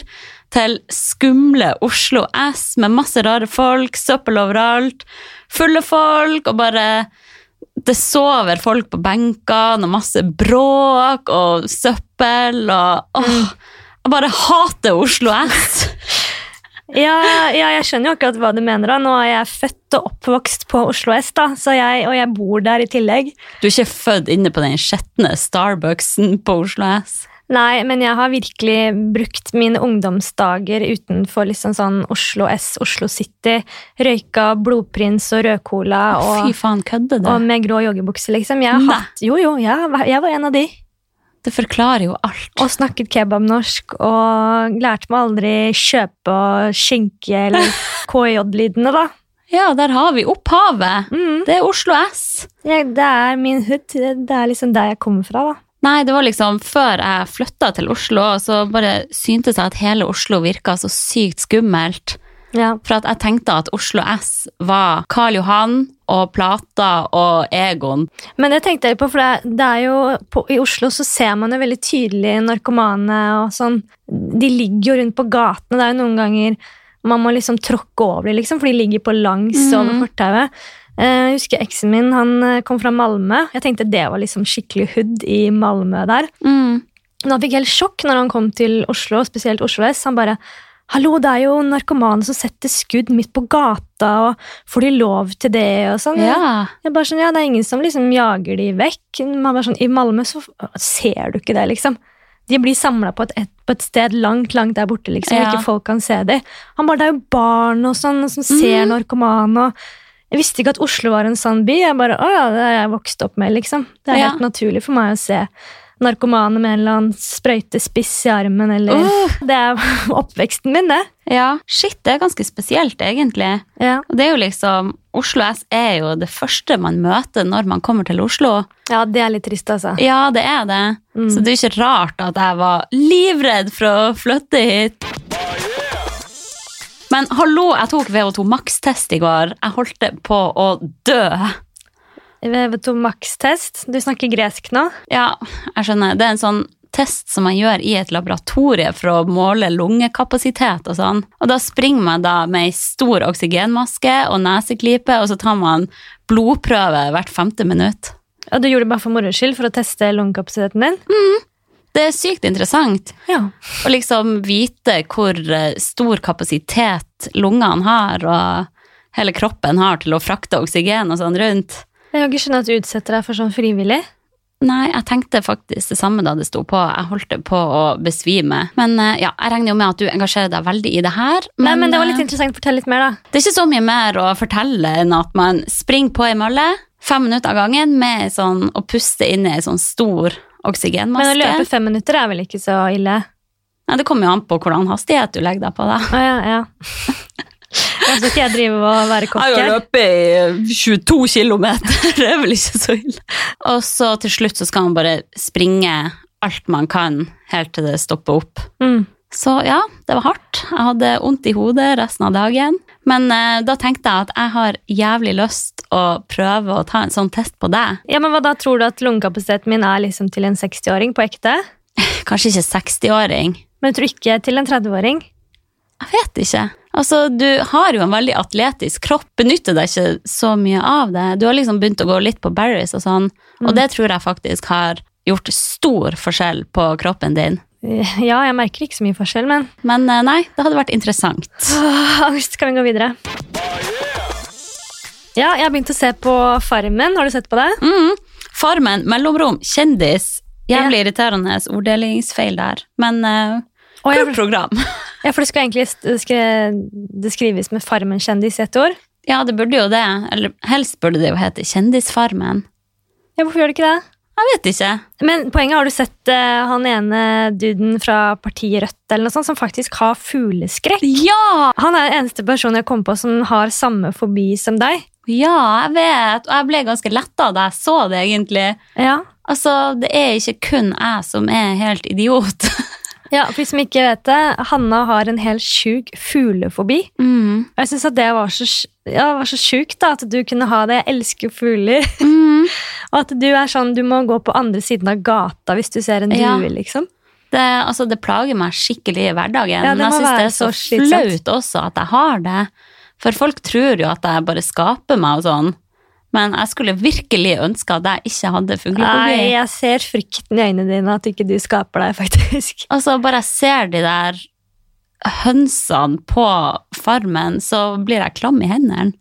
til skumle Oslo S med masse rare folk, søppel overalt, fulle folk og bare Det sover folk på benkene, og masse bråk og søppel og åh, Jeg bare hater Oslo S. [laughs] Ja, ja, jeg skjønner jo akkurat hva du mener. da. Nå er jeg født og oppvokst på Oslo S, da, så jeg, og jeg bor der i tillegg. Du er ikke født inne på den skjetne Starbucksen på Oslo S. Nei, men jeg har virkelig brukt mine ungdomsdager utenfor liksom sånn Oslo S, Oslo City. Røyka blodprins og rødcola Fy og, faen, kødde det. og med grå joggebukse, liksom. Jeg har jo, jo, jeg, jeg var en av de. Det forklarer jo alt. Og snakket kebabnorsk og lærte meg aldri kjøpe og skinke eller [laughs] KJ-lydene, da. Ja, der har vi opphavet. Mm. Det er Oslo S. Ja, det er min hood. Det er liksom der jeg kommer fra, da. Nei, det var liksom før jeg flytta til Oslo, så bare syntes jeg at hele Oslo virka så sykt skummelt. Ja. For at jeg tenkte at Oslo S var Karl Johan og Plata og Egon. Men det tenkte jeg på, for det, det er jo på, I Oslo så ser man jo veldig tydelig narkomane og sånn. De ligger jo rundt på gatene. Det er jo noen ganger man må liksom tråkke over dem, liksom, for de ligger på langs mm. over fortauet. Eh, Jeg husker eksen min han eh, kom fra Malmö. Jeg tenkte det var liksom skikkelig hood i Malmö der. Mm. Men han fikk helt sjokk når han kom til Oslo, spesielt Oslo S. Han bare Hallo, det er jo narkomane som setter skudd midt på gata, og får de lov til det? og sånn. Ja. Jeg bare sånn, ja, Det er ingen som liksom jager de vekk. Man bare sånn, I Malmö så ser du ikke det, liksom. De blir samla på, på et sted langt langt der borte, liksom, Ja. ikke folk kan se dem. Han bare, Det er jo barn og sånn som ser mm. narkomane. og Jeg visste ikke at Oslo var en sånn by. Jeg bare, å ja, Det har jeg vokst opp med. liksom. Det er Ja. helt naturlig for meg å se narkomane med en eller annen sprøytespiss i armen. eller... Uh, Det er [laughs] oppveksten min, det. ja. Shit, det er ganske spesielt, egentlig. Ja, det er jo liksom Oslo S er jo det første man møter når man kommer til Oslo. ja det er litt trist, altså. Ja, det er det. Mm. Så det er ikke rart at jeg var livredd for å flytte hit. Men hallo, jeg tok VO2 Max-test i går. Jeg holdt på å dø. VV2 Max-test. Du snakker gresk nå? Ja, jeg skjønner. Det er en sånn test som man gjør i et laboratorie for å måle lungekapasitet og sånn. Og da springer man da med ei stor oksygenmaske og neseklype, og så tar man blodprøve hvert femte minutt. Ja, Du gjorde det bare for moro skyld, for å teste lungekapasiteten din? Det er sykt interessant Ja. å liksom vite hvor eh, stor kapasitet lungene har, og hele kroppen har til å frakte oksygen og sånn rundt. Jeg kan ikke skjønne at du utsetter deg for sånn frivillig. Nei, jeg tenkte faktisk det samme da det sto på. Jeg holdt på å besvime. Men eh, ja, jeg regner jo med at du engasjerer deg veldig i det her. Men, men det var litt eh, interessant. Fortell litt mer, da. det er ikke så mye mer å fortelle enn at man springer på ei mølle fem minutter av gangen med sånn, og puster inn i ei sånn stor Men å løpe fem minutter er vel ikke så ille? Nei, det kommer jo an på hvordan hastighet du legger deg på, da. Ja, ja, ja. [laughs] Skal ikke jeg drive og være kokk Jeg har løpt jo løpet i 22 kilometer, [laughs] det er vel ikke så ille. Og så til slutt så skal man bare springe alt man kan, helt til det stopper opp. Mm. Så ja, det var hardt. Jeg hadde vondt i hodet resten av dagen. Men eh, da tenkte jeg at jeg har jævlig lyst å prøve å ta en sånn test på deg. Ja, men hva da Tror du at lungekapasiteten min er liksom til en 60-åring på ekte? [laughs] Kanskje ikke 60-åring. Men jeg tror ikke til en 30-åring. Jeg vet ikke. Altså, Du har jo en veldig atletisk kropp, benytter deg ikke så mye av det. Du har liksom begynt å gå litt på Barry's og sånn, og Mm. det tror jeg faktisk har gjort stor forskjell på kroppen din. Ja, jeg merker ikke så mye forskjell, men Men eh, nei, det hadde vært interessant. Åh, angst. Skal vi gå videre? Ja, jeg har begynt å se på Farmen. Har du sett på det? Mm. Farmen, mellomrom, kjendis. Jævlig irriterende orddelingsfeil der. Men uh, Å, kult program. [laughs] ja, for det skal egentlig det skrives med Farmen-kjendis i ett ord. Ja, det burde jo det. Eller helst burde det jo hete Kjendisfarmen. Ja, hvorfor gjør det ikke det? Jeg vet ikke. Men poenget, har du sett uh, han ene duden fra partiet Rødt eller noe sånt, som faktisk har fugleskrekk? Ja! Han er den eneste personen jeg kom på som har samme fobi som deg. Ja, jeg vet. Og jeg ble ganske letta da jeg så det, egentlig. Ja. Altså, det er ikke kun jeg som er helt idiot. [laughs] ja, for de som ikke vet det, Hanna har en helt sjuk fuglefobi. Mm. Jeg synes at det var så, ja, var så sjukt at du kunne ha det. Jeg elsker fugler. Mm. [laughs] Og at du er sånn, du må gå på andre siden av gata hvis du ser en Ja. due, liksom. Det, altså, det plager meg skikkelig i hverdagen. Ja, men jeg syns det er så, så flaut også at jeg har det. For folk tror jo at jeg bare skaper meg og sånn. Men jeg skulle virkelig ønske at jeg ikke hadde Nei, jeg ser frykten i øynene dine at ikke du skaper deg, [laughs] faktisk. Altså, bare jeg ser de der hønsene på farmen, så blir jeg klam i hendene.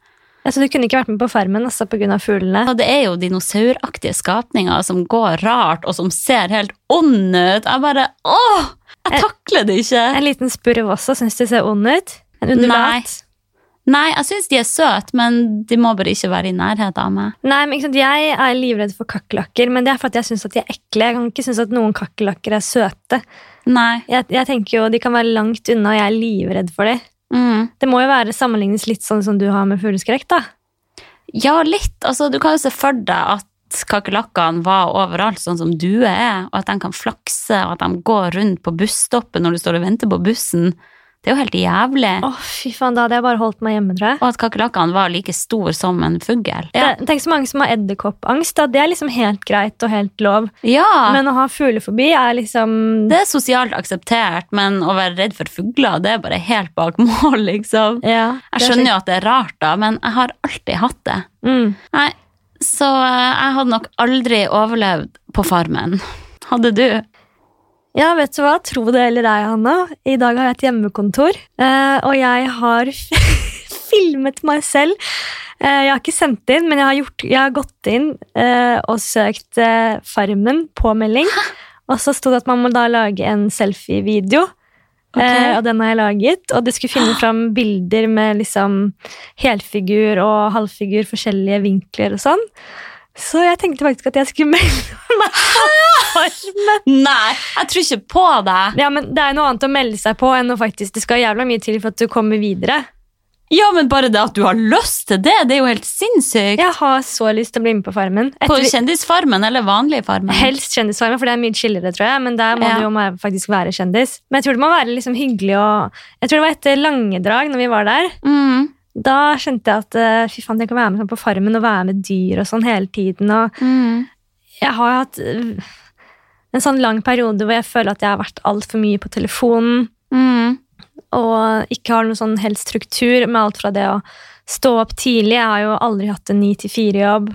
Altså, du kunne ikke vært med på Farmen altså, av fuglene. Og det er jo dinosauraktige skapninger som går rart, og som ser helt onde ut. Jeg bare Åh! Jeg takler det ikke. En liten spurv også, syns du ser ond ut? En undulat? Nei, jeg syns de er søte, men de må bare ikke være i nærheten av meg. Nei, men Jeg er livredd for kakerlakker, men det er fordi jeg syns de er ekle. Jeg kan ikke synes at noen kakerlakker er søte. Nei. Jeg, jeg tenker jo De kan være langt unna, og jeg er livredd for dem. Mm. Det må jo være sammenlignes litt sånn som du har med fugleskrekk, da. Ja, litt. Altså, du kan jo se for deg at kakerlakkene var overalt, sånn som duer er, og at de kan flakse, og at de går rundt på busstoppet når du står og venter på bussen. Det er jo helt jævlig. Å, fy faen, da hadde jeg bare holdt meg hjemme, tror jeg. Og at kakerlakkene var like stor som en fugl. Ja. Tenk så mange som har edderkoppangst. da. Det er liksom helt greit og helt lov. ja. Men å ha fuglefobi er liksom det er sosialt akseptert, men å være redd for fugler, det er bare helt bak [laughs] mål, liksom. ja, Jeg skjønner jo at det er rart, da, men jeg har alltid hatt det. Mm. Nei, så eh, jeg hadde nok aldri overlevd på Farmen. Hadde du? Ja, vet du hva? Tro det eller ei, Hanna. I dag har jeg et hjemmekontor, eh, og jeg har [laughs] filmet meg selv. Eh, jeg har ikke sendt inn, men jeg har, gjort, jeg har gått inn eh, og søkt Farmen på melding. Og så sto det at man må da lage en selfie-video. Okay. Eh, og den har jeg laget. Og det skulle finne fram bilder med liksom helfigur og halvfigur, forskjellige vinkler og sånn. Så jeg tenkte faktisk at jeg skulle melde [laughs] meg på Farmen. Nei, jeg tror ikke på deg. Ja, men Det er noe annet å melde seg på enn å faktisk Det skal jævla mye til for at du kommer videre. Ja, men bare det at du har lyst til det, det er jo helt sinnssykt. Jeg har så lyst til å bli med på Farmen. På Kjendisfarmen eller vanlig Farmen? helst Kjendisfarmen, for det er mye chillere, tror jeg. Men der må Ja. du jo faktisk være kjendis. Men jeg tror det må være liksom hyggelig og Jeg tror det var etter Langedrag, når vi var der. Mm, Da skjønte jeg at eh, fy faen, jeg kan være med sånn på Farmen og være med dyr og sånn hele tiden. Og mm. jeg har hatt eh, en sånn lang periode hvor jeg føler at jeg har vært altfor mye på telefonen. Mm. og ikke har noen sånn helt struktur med alt fra det å stå opp tidlig. Jeg har jo aldri hatt en ni til fire-jobb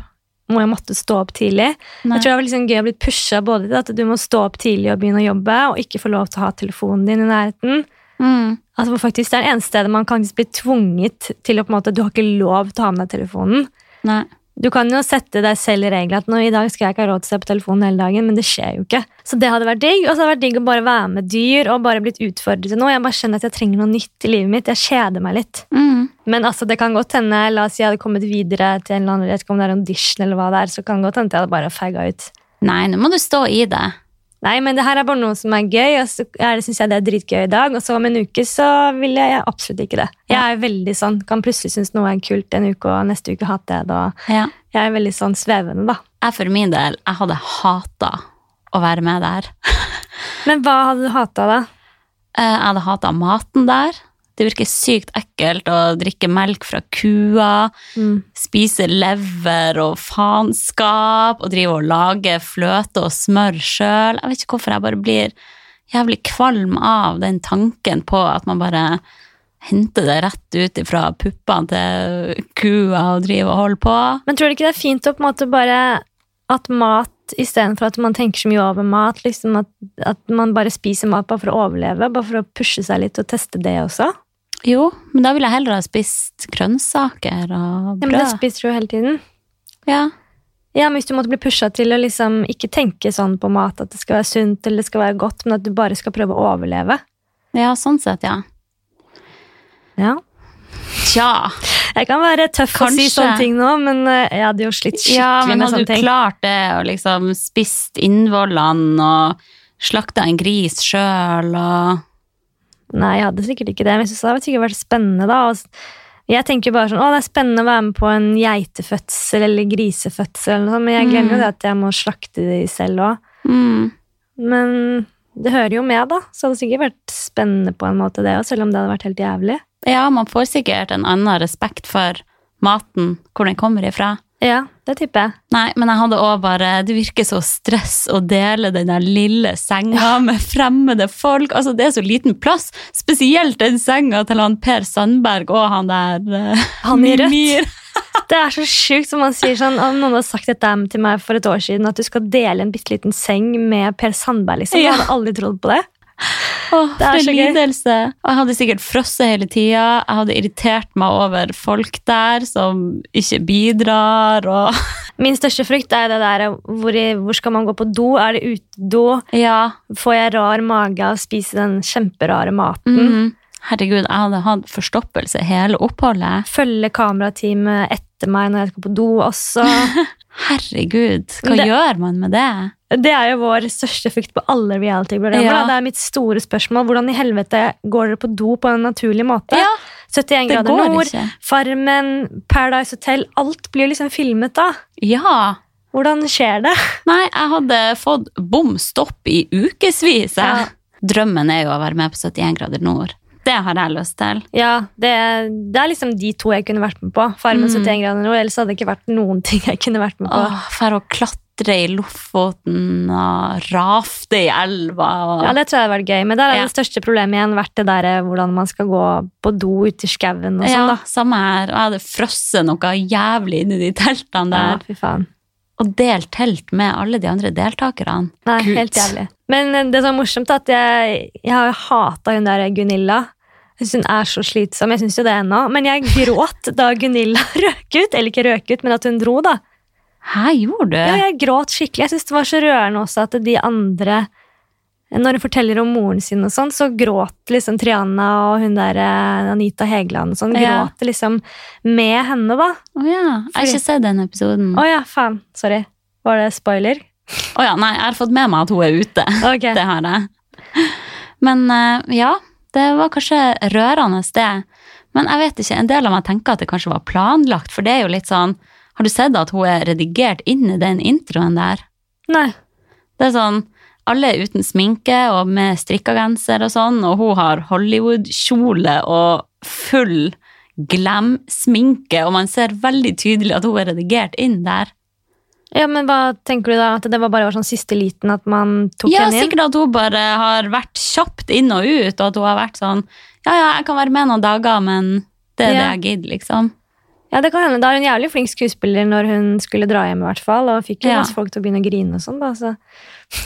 hvor jeg måtte stå opp tidlig. Nei. Jeg tror det var liksom gøy å bli pusha både til at du må stå opp tidlig og begynne å jobbe, og ikke få lov til å ha telefonen din i nærheten. Mm. Altså hvor faktisk Det er det eneste stedet man kan bli tvunget til å på en måte, Du har ikke lov til å ha med deg telefonen. Nei. Du kan jo sette deg selv i regler at nå i dag skal jeg ikke ha råd til å se på telefonen hele dagen, men det skjer jo ikke. Så det hadde vært digg. Og så hadde det vært digg å bare være med dyr og bare blitt utfordret til noe. Jeg bare skjønner at jeg trenger noe nytt i livet mitt. Jeg kjeder meg litt. Mm. Men altså, det kan godt hende, la oss si jeg hadde kommet videre til en eller annen, jeg vet ikke om det er audition eller hva det er, så kan det godt hende jeg hadde bare fagga ut. Nei, nå må du stå i det. Nei, men det her er bare noe som er gøy, og så det, synes jeg det er dritgøy i dag, og så om en uke så vil jeg absolutt ikke det. Jeg er veldig sånn, kan plutselig synes noe er kult en uke, og neste uke hater jeg det, og Ja. jeg er veldig sånn svevende da. Jeg for min del, jeg hadde hata å være med der. [laughs] Men hva hadde du hata da? Eh, Jeg hadde hata maten der. Det virker sykt ekkelt å drikke melk fra kua, spise lever og faenskap og drive og lage fløte og smør sjøl. Jeg vet ikke hvorfor jeg bare blir jævlig kvalm av den tanken på at man bare henter det rett ut fra puppene til kua og driver og holder på. Men tror du ikke det er fint å på en måte bare at mat, istedenfor at man tenker så mye over mat, liksom at, at man bare spiser mat bare for å overleve, bare for å pushe seg litt og teste det også? Jo, men da ville jeg heller ha spist grønnsaker og brød. Ja, men det spiser du jo hele tiden. Ja, Ja, men Hvis du måtte bli pusha til å liksom ikke tenke sånn på mat, at det skal være sunt eller det skal være godt, men at du bare skal prøve å overleve. ja, sånn sett, ja. Ja. Tja. Jeg kan være tøff og si sånne ting nå, men eh, jeg hadde jo slitt skikkelig Ja, men hadde du klart det og liksom spist innvollene og slakta en gris sjøl og Nei, jeg hadde sikkert ikke det, men jeg synes det hadde sikkert vært spennende. da. Og jeg tenker bare sånn, å det er spennende å være med på en geitefødsel eller grisefødsel, eller noe men jeg glemmer jo Mm. det at jeg må slakte de selv òg. mm. Men det hører jo med, da. Så det hadde sikkert vært spennende på en måte, det òg, selv om det hadde vært helt jævlig. Ja, man får sikkert en annen respekt for maten, hvor den kommer ifra. Ja, det tipper jeg. Nei, men jeg hadde også bare Det virker så stress å dele den der lille senga med fremmede folk. Altså, det er så liten plass. Spesielt den senga til han Per Sandberg og han der eh, Han i rødt. [laughs] Det er så sjukt som man sier sånn Om noen hadde sagt dette til meg for et år siden, at du skal dele en bitte liten seng med Per Sandberg, liksom. Ja. Hadde aldri trodd på det. Åh, Det er så lidelse. Og jeg hadde sikkert frosset hele tida. Jeg hadde irritert meg over folk der som ikke bidrar. Og [laughs] Min største frykt er det der hvor, hvor skal man gå på do? Er det utedo? ja, Får jeg rar mage av å spise den kjemperare maten? mm, herregud, jeg hadde hatt forstoppelse hele oppholdet. Følge kamerateamet etter meg når jeg skal på do også. [laughs] Herregud, hva Det- gjør man med det? Det er jo vår største frykt på alle reality-programmer. Ja. Det er mitt store spørsmål. Hvordan i helvete går dere på do på en naturlig måte? Ja, 71 det grader nord, ikke. Farmen, Paradise Hotel. Alt blir liksom filmet da. Ja, Hvordan skjer det? Nei, jeg hadde fått bom stopp i ukevis. Ja. Drømmen er jo å være med på 71 grader nord. Det har jeg lyst til. Ja, det, det er liksom de to jeg kunne vært med på. Farmen Mm. 71 grader nord, ellers hadde det ikke vært noen ting jeg kunne vært med på. Åh, for å klatre i Lofoten og rafte i elva. Og... Ja, det tror jeg hadde vært gøy, men der er Ja. det største problemet igjen vært det der eh, hvordan man skal gå på do ute i skauen og ja, sånn, da. samme her. Og jeg hadde frosset noe jævlig inni de teltene Ja, fy faen. Og delt telt med alle de andre deltakerne. Nei, Gud. helt jævlig. Men eh, det som er morsomt, er at jeg, jeg har hata hun der Gunilla. Jeg syns Hun er så slitsom. Jeg syns jo det ennå. Men jeg gråt da Gunilla [laughs] røk ut. Eller ikke røk ut, men at hun dro, da. Hæ, gjorde du? Ja, jeg gråt skikkelig. Jeg syns det var så rørende også at de andre Når hun forteller om moren sin, og sånn, så gråt liksom Triana og hun der eh, Anita Hegeland og sånn, Ja. gråt liksom med henne, da. Å ja, jeg har ikke sett den episoden. Å ja, faen. Sorry. Var det spoiler? Å ja, nei, jeg har fått med meg at hun er ute. [laughs] Ok. Det har jeg. Men eh, ja, det var kanskje rørende det. Men jeg vet ikke, en del av meg tenker at det kanskje var planlagt, for det er jo litt sånn Har du sett at hun er redigert inn i den introen der? Nei. Det er sånn alle er uten sminke og med strikka genser og sånn, og hun har Hollywood-kjole og full glam-sminke, og man ser veldig tydelig at hun er redigert inn der. Ja, men hva tenker du da? At det var bare var sånn siste liten at man tok Ja, henne inn? Ja, sikkert at hun bare har vært kjapt inn og ut, og at hun har vært sånn Ja, ja, jeg kan være med noen dager, men det er det jeg gidder, liksom. Ja, det kan hende. Da er hun jævlig flink skuespiller når hun skulle dra hjem, i hvert fall. Og fikk jo Ja. masse folk til å begynne å grine og sånn, da. Så.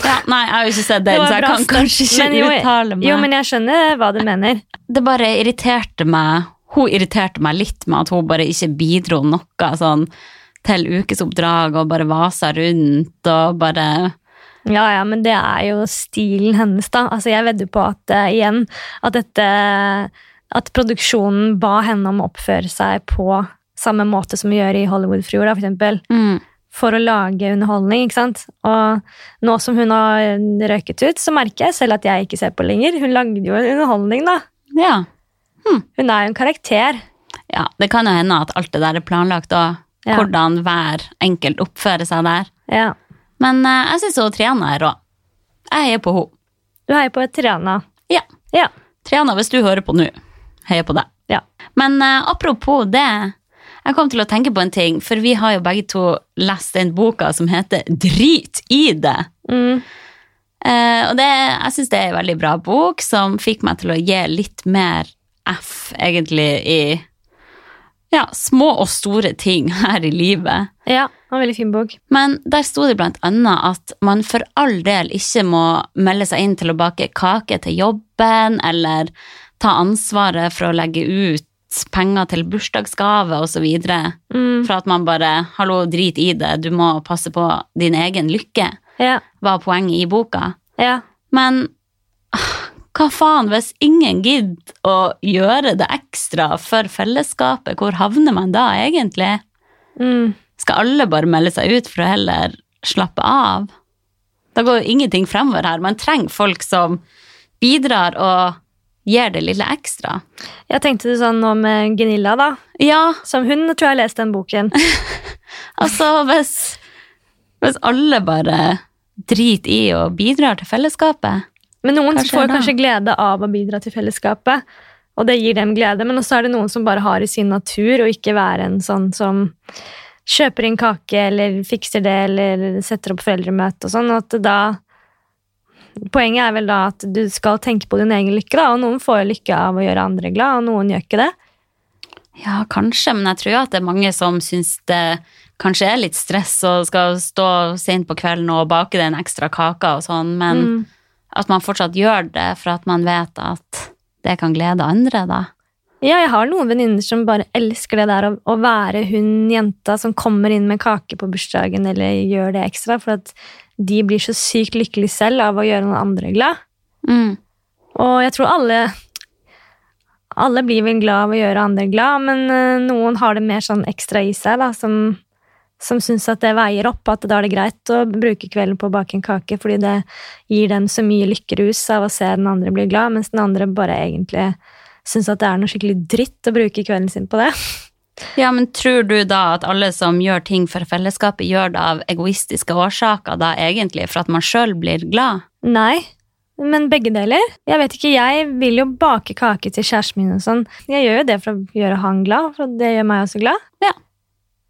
Ja, nei, jeg har jo ikke sett den, så jeg kan start. kanskje ikke Men jo, uttale meg. Jo, men jeg skjønner hva du mener. Det bare irriterte meg Hun irriterte meg litt med at hun bare ikke bidro noe sånn til ukesoppdrag og bare vasa rundt og bare Ja, ja, men det er jo stilen hennes, da. Altså, jeg vedder på at uh, igjen at dette At produksjonen ba henne om å oppføre seg på samme måte som vi gjør i Hollywood-fruer, for eksempel. mm, For å lage underholdning, ikke sant. Og nå som hun har røyket ut, så merker jeg selv at jeg ikke ser på lenger. Hun lagde jo en underholdning, da. Ja. Hun er jo en karakter. ja. Det kan jo hende at alt det der er planlagt og Ja. Hvordan hver enkelt oppfører seg der. Ja. Men uh, jeg syns Triana er rå. Jeg heier på henne. Du heier på Triana. Ja. Ja. Triana, hvis du hører på nå, heier på deg. Ja. Men uh, apropos det, jeg kom til å tenke på en ting, for vi har jo begge to lest den boka som heter Drit i det. Mm. Eh, og det, jeg syns det er en veldig bra bok, som fikk meg til å gi litt mer F, egentlig, i ja, små og store ting [laughs] her i livet. Ja, en veldig fin bok. Men der sto det blant annet at man for all del ikke må melde seg inn til å bake kake til jobben, eller ta ansvaret for å legge ut penger til bursdagsgave osv. Mm. For at man bare 'hallo, drit i det, du må passe på din egen lykke', Ja. var poenget i boka. Ja. Men ah, hva faen hvis ingen gidder å gjøre det ekstra for fellesskapet? Hvor havner man da, egentlig? Mm. Skal alle bare melde seg ut for å heller slappe av? Da går jo ingenting fremover her. Man trenger folk som bidrar og gir det lille ekstra. Jeg tenkte du sånn nå med Gunilla, da. Ja, Som hun tror jeg har lest den boken. [laughs] altså hvis, hvis alle bare driter i og bidrar til fellesskapet Men noen får da? kanskje glede av å bidra til fellesskapet, og det gir dem glede, men også er det noen som bare har i sin natur å ikke være en sånn som kjøper inn kake eller fikser det eller setter opp foreldremøte og sånn, at da Poenget er vel da at du skal tenke på din egen lykke, da, og noen får lykke av å gjøre andre glad, og noen gjør ikke det. Ja, kanskje, men jeg tror at det er mange som syns det kanskje er litt stress og skal stå sent på kvelden og bake den ekstra kaka og sånn, men Mm. at man fortsatt gjør det for at man vet at det kan glede andre, da. Ja, jeg har noen venninner som bare elsker det der å, å være hun jenta som kommer inn med kake på bursdagen eller gjør det ekstra, for at de blir så sykt lykkelige selv av å gjøre noen andre glad. Mm. Og jeg tror alle alle blir vel glad av å gjøre andre glad, men eh, noen har det mer sånn ekstra i seg, da, som, som syns at det veier opp, at da er det greit å bruke kvelden på å bake en kake, fordi det gir dem så mye lykkerus av å se den andre bli glad, mens den andre bare egentlig syns at det er noe skikkelig dritt å bruke kvelden sin på det. Ja, men tror du da at alle som gjør ting for fellesskapet, gjør det av egoistiske årsaker, da egentlig for at man sjøl blir glad? Nei, men begge deler. Jeg vet ikke, jeg vil jo bake kake til kjæresten min og sånn. Jeg gjør jo det for å gjøre han glad, for det gjør meg også glad. Ja.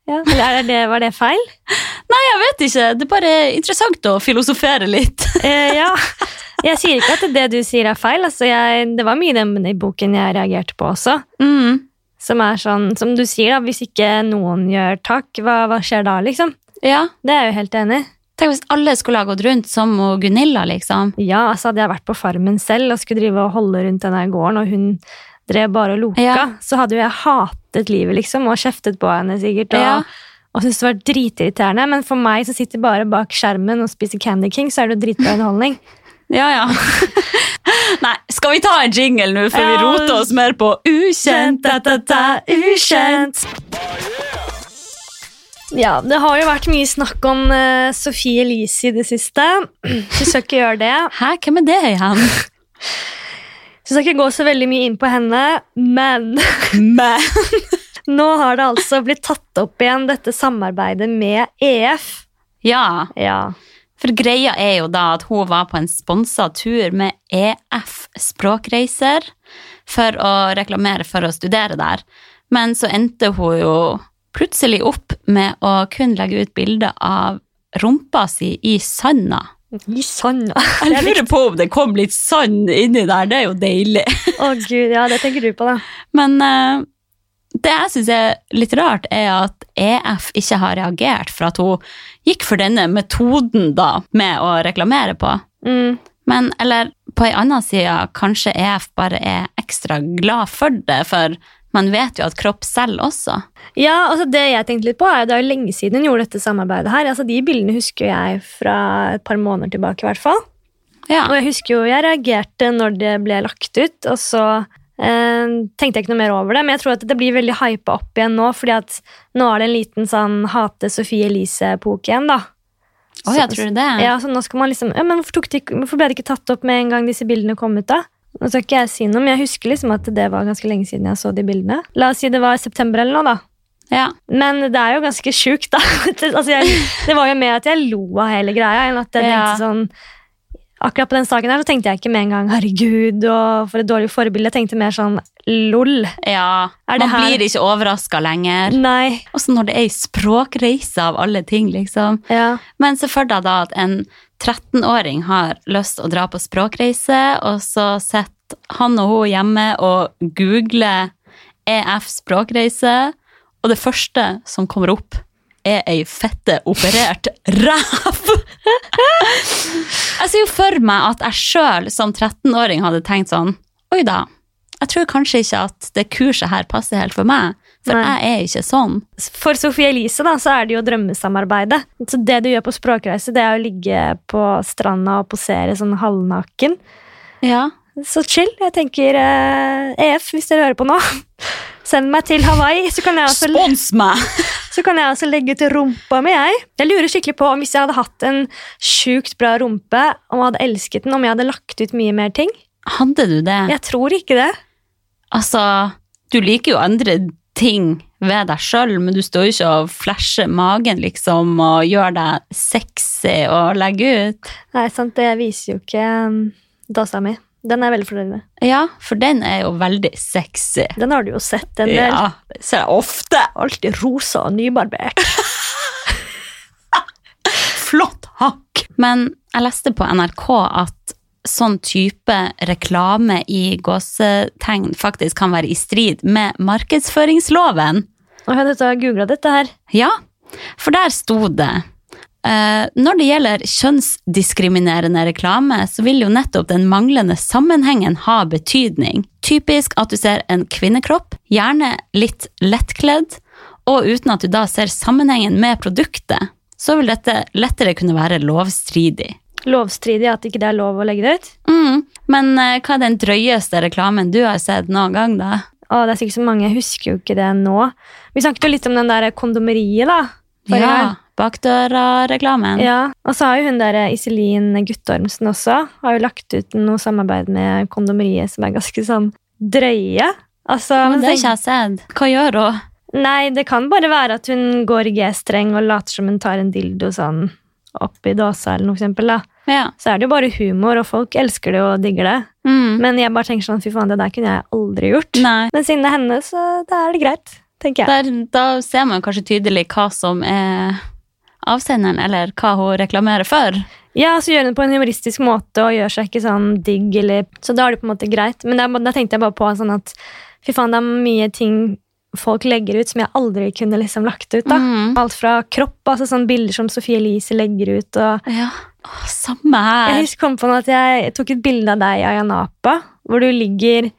Ja, det, var det feil? Nei, jeg vet ikke. Det er bare interessant å filosofere litt. [laughs] Eh, ja. Jeg sier ikke at det du sier er feil. Altså, jeg, det var mye i boken jeg reagerte på også. Mm. Som er sånn, som du sier, da, hvis ikke noen gjør takk, hva, hva skjer da, liksom? Ja. Det er jeg jo helt enig i. Tenk hvis alle skulle ha gått rundt som Gunilla, liksom. Ja, altså Hadde jeg vært på Farmen selv og skulle drive og holde rundt denne gården, og hun drev bare og loka, Ja. så hadde jo jeg hatet livet, liksom, og kjeftet på henne sikkert. Og, Ja. og syntes det var dritirriterende. Men for meg som sitter bare bak skjermen og spiser Candy King, så er det jo dritbra underholdning. [laughs] Ja, ja. [laughs] Nei, skal vi ta en jingle nå, før vi roter oss mer på ukjent? da, da, da, ukjent. Ja, det har jo vært mye snakk om uh, Sophie Elise i det siste. [clears throat] Forsøk skal ikke gjøre det. Hæ, hvem er det igjen? [laughs] Så jeg skal ikke gå så veldig mye inn på henne, men Men [laughs] nå har det altså blitt tatt opp igjen, dette samarbeidet med EF. Ja, Ja. for greia er jo da at hun var på en sponsa tur med EF Språkreiser for å reklamere for å studere der. Men så endte hun jo plutselig opp med å kun legge ut bilde av rumpa si i sanda. I sanda. [laughs] Jeg lurer på om det kom litt sand inni der, det er jo deilig. Å gud, ja, det tenker du på, da. Men uh, det jeg syns er litt rart, er at EF ikke har reagert for at hun gikk for denne metoden da, med å reklamere på. Mm. Men eller på ei anna side, kanskje EF bare er ekstra glad for det, for man vet jo at kropp selv også. Ja, altså Det jeg tenkte litt på, er det er jo lenge siden hun gjorde dette samarbeidet her. Altså De bildene husker jeg fra et par måneder tilbake, i hvert fall. Ja. Og jeg husker jo jeg reagerte når det ble lagt ut, og så eh, tenkte jeg ikke noe mer over det. Men jeg tror at det blir veldig hypa opp igjen nå, fordi at nå er det en liten sånn hate Sophie Elise-epoke igjen, da. Oh, jeg tror det. Ja, så nå skal man liksom ja, men hvorfor ble det ikke tatt opp med en gang disse bildene kom ut, da? Nå skal ikke jeg si noe, men jeg husker liksom at det var ganske lenge siden jeg så de bildene. La oss si det var i september eller noe, da. Ja. Men det er jo ganske sjukt, da. [laughs] altså, jeg, det var jo mer at jeg lo av hele greia, enn at jeg Ja. tenkte sånn Akkurat på den saken her så tenkte jeg ikke med en gang 'herregud' og for et dårlig forbilde. Jeg tenkte mer sånn 'lol'. ja. Det Man her- blir ikke overraska lenger. Nei. Også når det er ei språkreise av alle ting, liksom. Ja. Men se for deg da at en 13-åring har lyst til å dra på språkreise, og så sitter han og hun hjemme og googler EF språkreise, og det første som kommer opp, er ei fette operert ræv! jeg ser jo for meg at jeg sjøl som 13-åring hadde tenkt sånn Oi da, jeg tror kanskje ikke at det kurset her passer helt for meg, for Nei. jeg er ikke sånn. For Sophie Elise da, så er det jo drømmesamarbeidet. Så det du gjør på språkreise, det er å ligge på stranda og posere sånn halvnaken. Ja. Så chill. Jeg tenker eh, EF, hvis dere hører på nå, send meg til Hawaii, så kan jeg også Spons meg! [laughs] Så kan jeg altså legge ut rumpa mi, jeg. Jeg lurer skikkelig på om hvis jeg hadde hatt en sjukt bra rumpe, om jeg hadde elsket den, om jeg hadde lagt ut mye mer ting. Hadde du det? Jeg tror ikke det. Altså, du liker jo andre ting ved deg sjøl, men du står jo ikke og flasher magen, liksom, og gjør deg sexy og legger ut. Nei, sant, det viser jo ikke um, dasa mi. Den er veldig fornøyd med. Ja, for den er jo veldig sexy. Den har du jo sett. Den er Ja, det ser jeg ofte. alltid rosa og nybarbert. [laughs] Flott hakk! Men jeg leste på NRK at sånn type reklame i gåsetegn faktisk kan være i strid med markedsføringsloven. Og jeg har googla dette her. Ja, for der sto det Når det gjelder kjønnsdiskriminerende reklame, så vil jo nettopp den manglende sammenhengen ha betydning. Typisk at du ser en kvinnekropp, gjerne litt lettkledd, og uten at du da ser sammenhengen med produktet, så vil dette lettere kunne være lovstridig. Lovstridig at ikke det er lov å legge det ut. Mm. Men eh, hva er den drøyeste reklamen du har sett noen gang, da? Å, det er sikkert så mange, jeg husker jo ikke det nå. Vi snakket jo litt om den der kondomeriet, da. Ja. Bakdøra-reklamen. Ja, og så har jo hun der Iselin Guttormsen også har jo lagt ut noe samarbeid med kondomeriet som er ganske sånn drøye. Altså, Men det har ikke jeg sett. Hva gjør hun? Nei, det kan bare være at hun går i G-streng og later som hun tar en dildo sånn oppi dåsa eller noe for eksempel, da. Ja. Så er det jo bare humor, og folk elsker det og digger det. Mm. Men jeg bare tenker sånn, fy faen, det der kunne jeg aldri gjort. Nei. Men siden det er henne, så da er det greit, tenker jeg. Der, da ser man kanskje tydelig hva som er avsenderen, eller hva hun reklamerer for. Ja, så gjør hun det på en humoristisk måte og gjør seg ikke sånn digg, eller Så da er det på en måte greit. Men da, da tenkte jeg bare på sånn at fy faen, det er mye ting folk legger ut som jeg aldri kunne liksom lagt ut. da. Mm. Alt fra kropp, altså sånne bilder som Sofie Elise legger ut. og Ja. Åh, samme Jeg her. husker kom på at jeg tok et bilde av deg i Ayanapa, hvor du ligger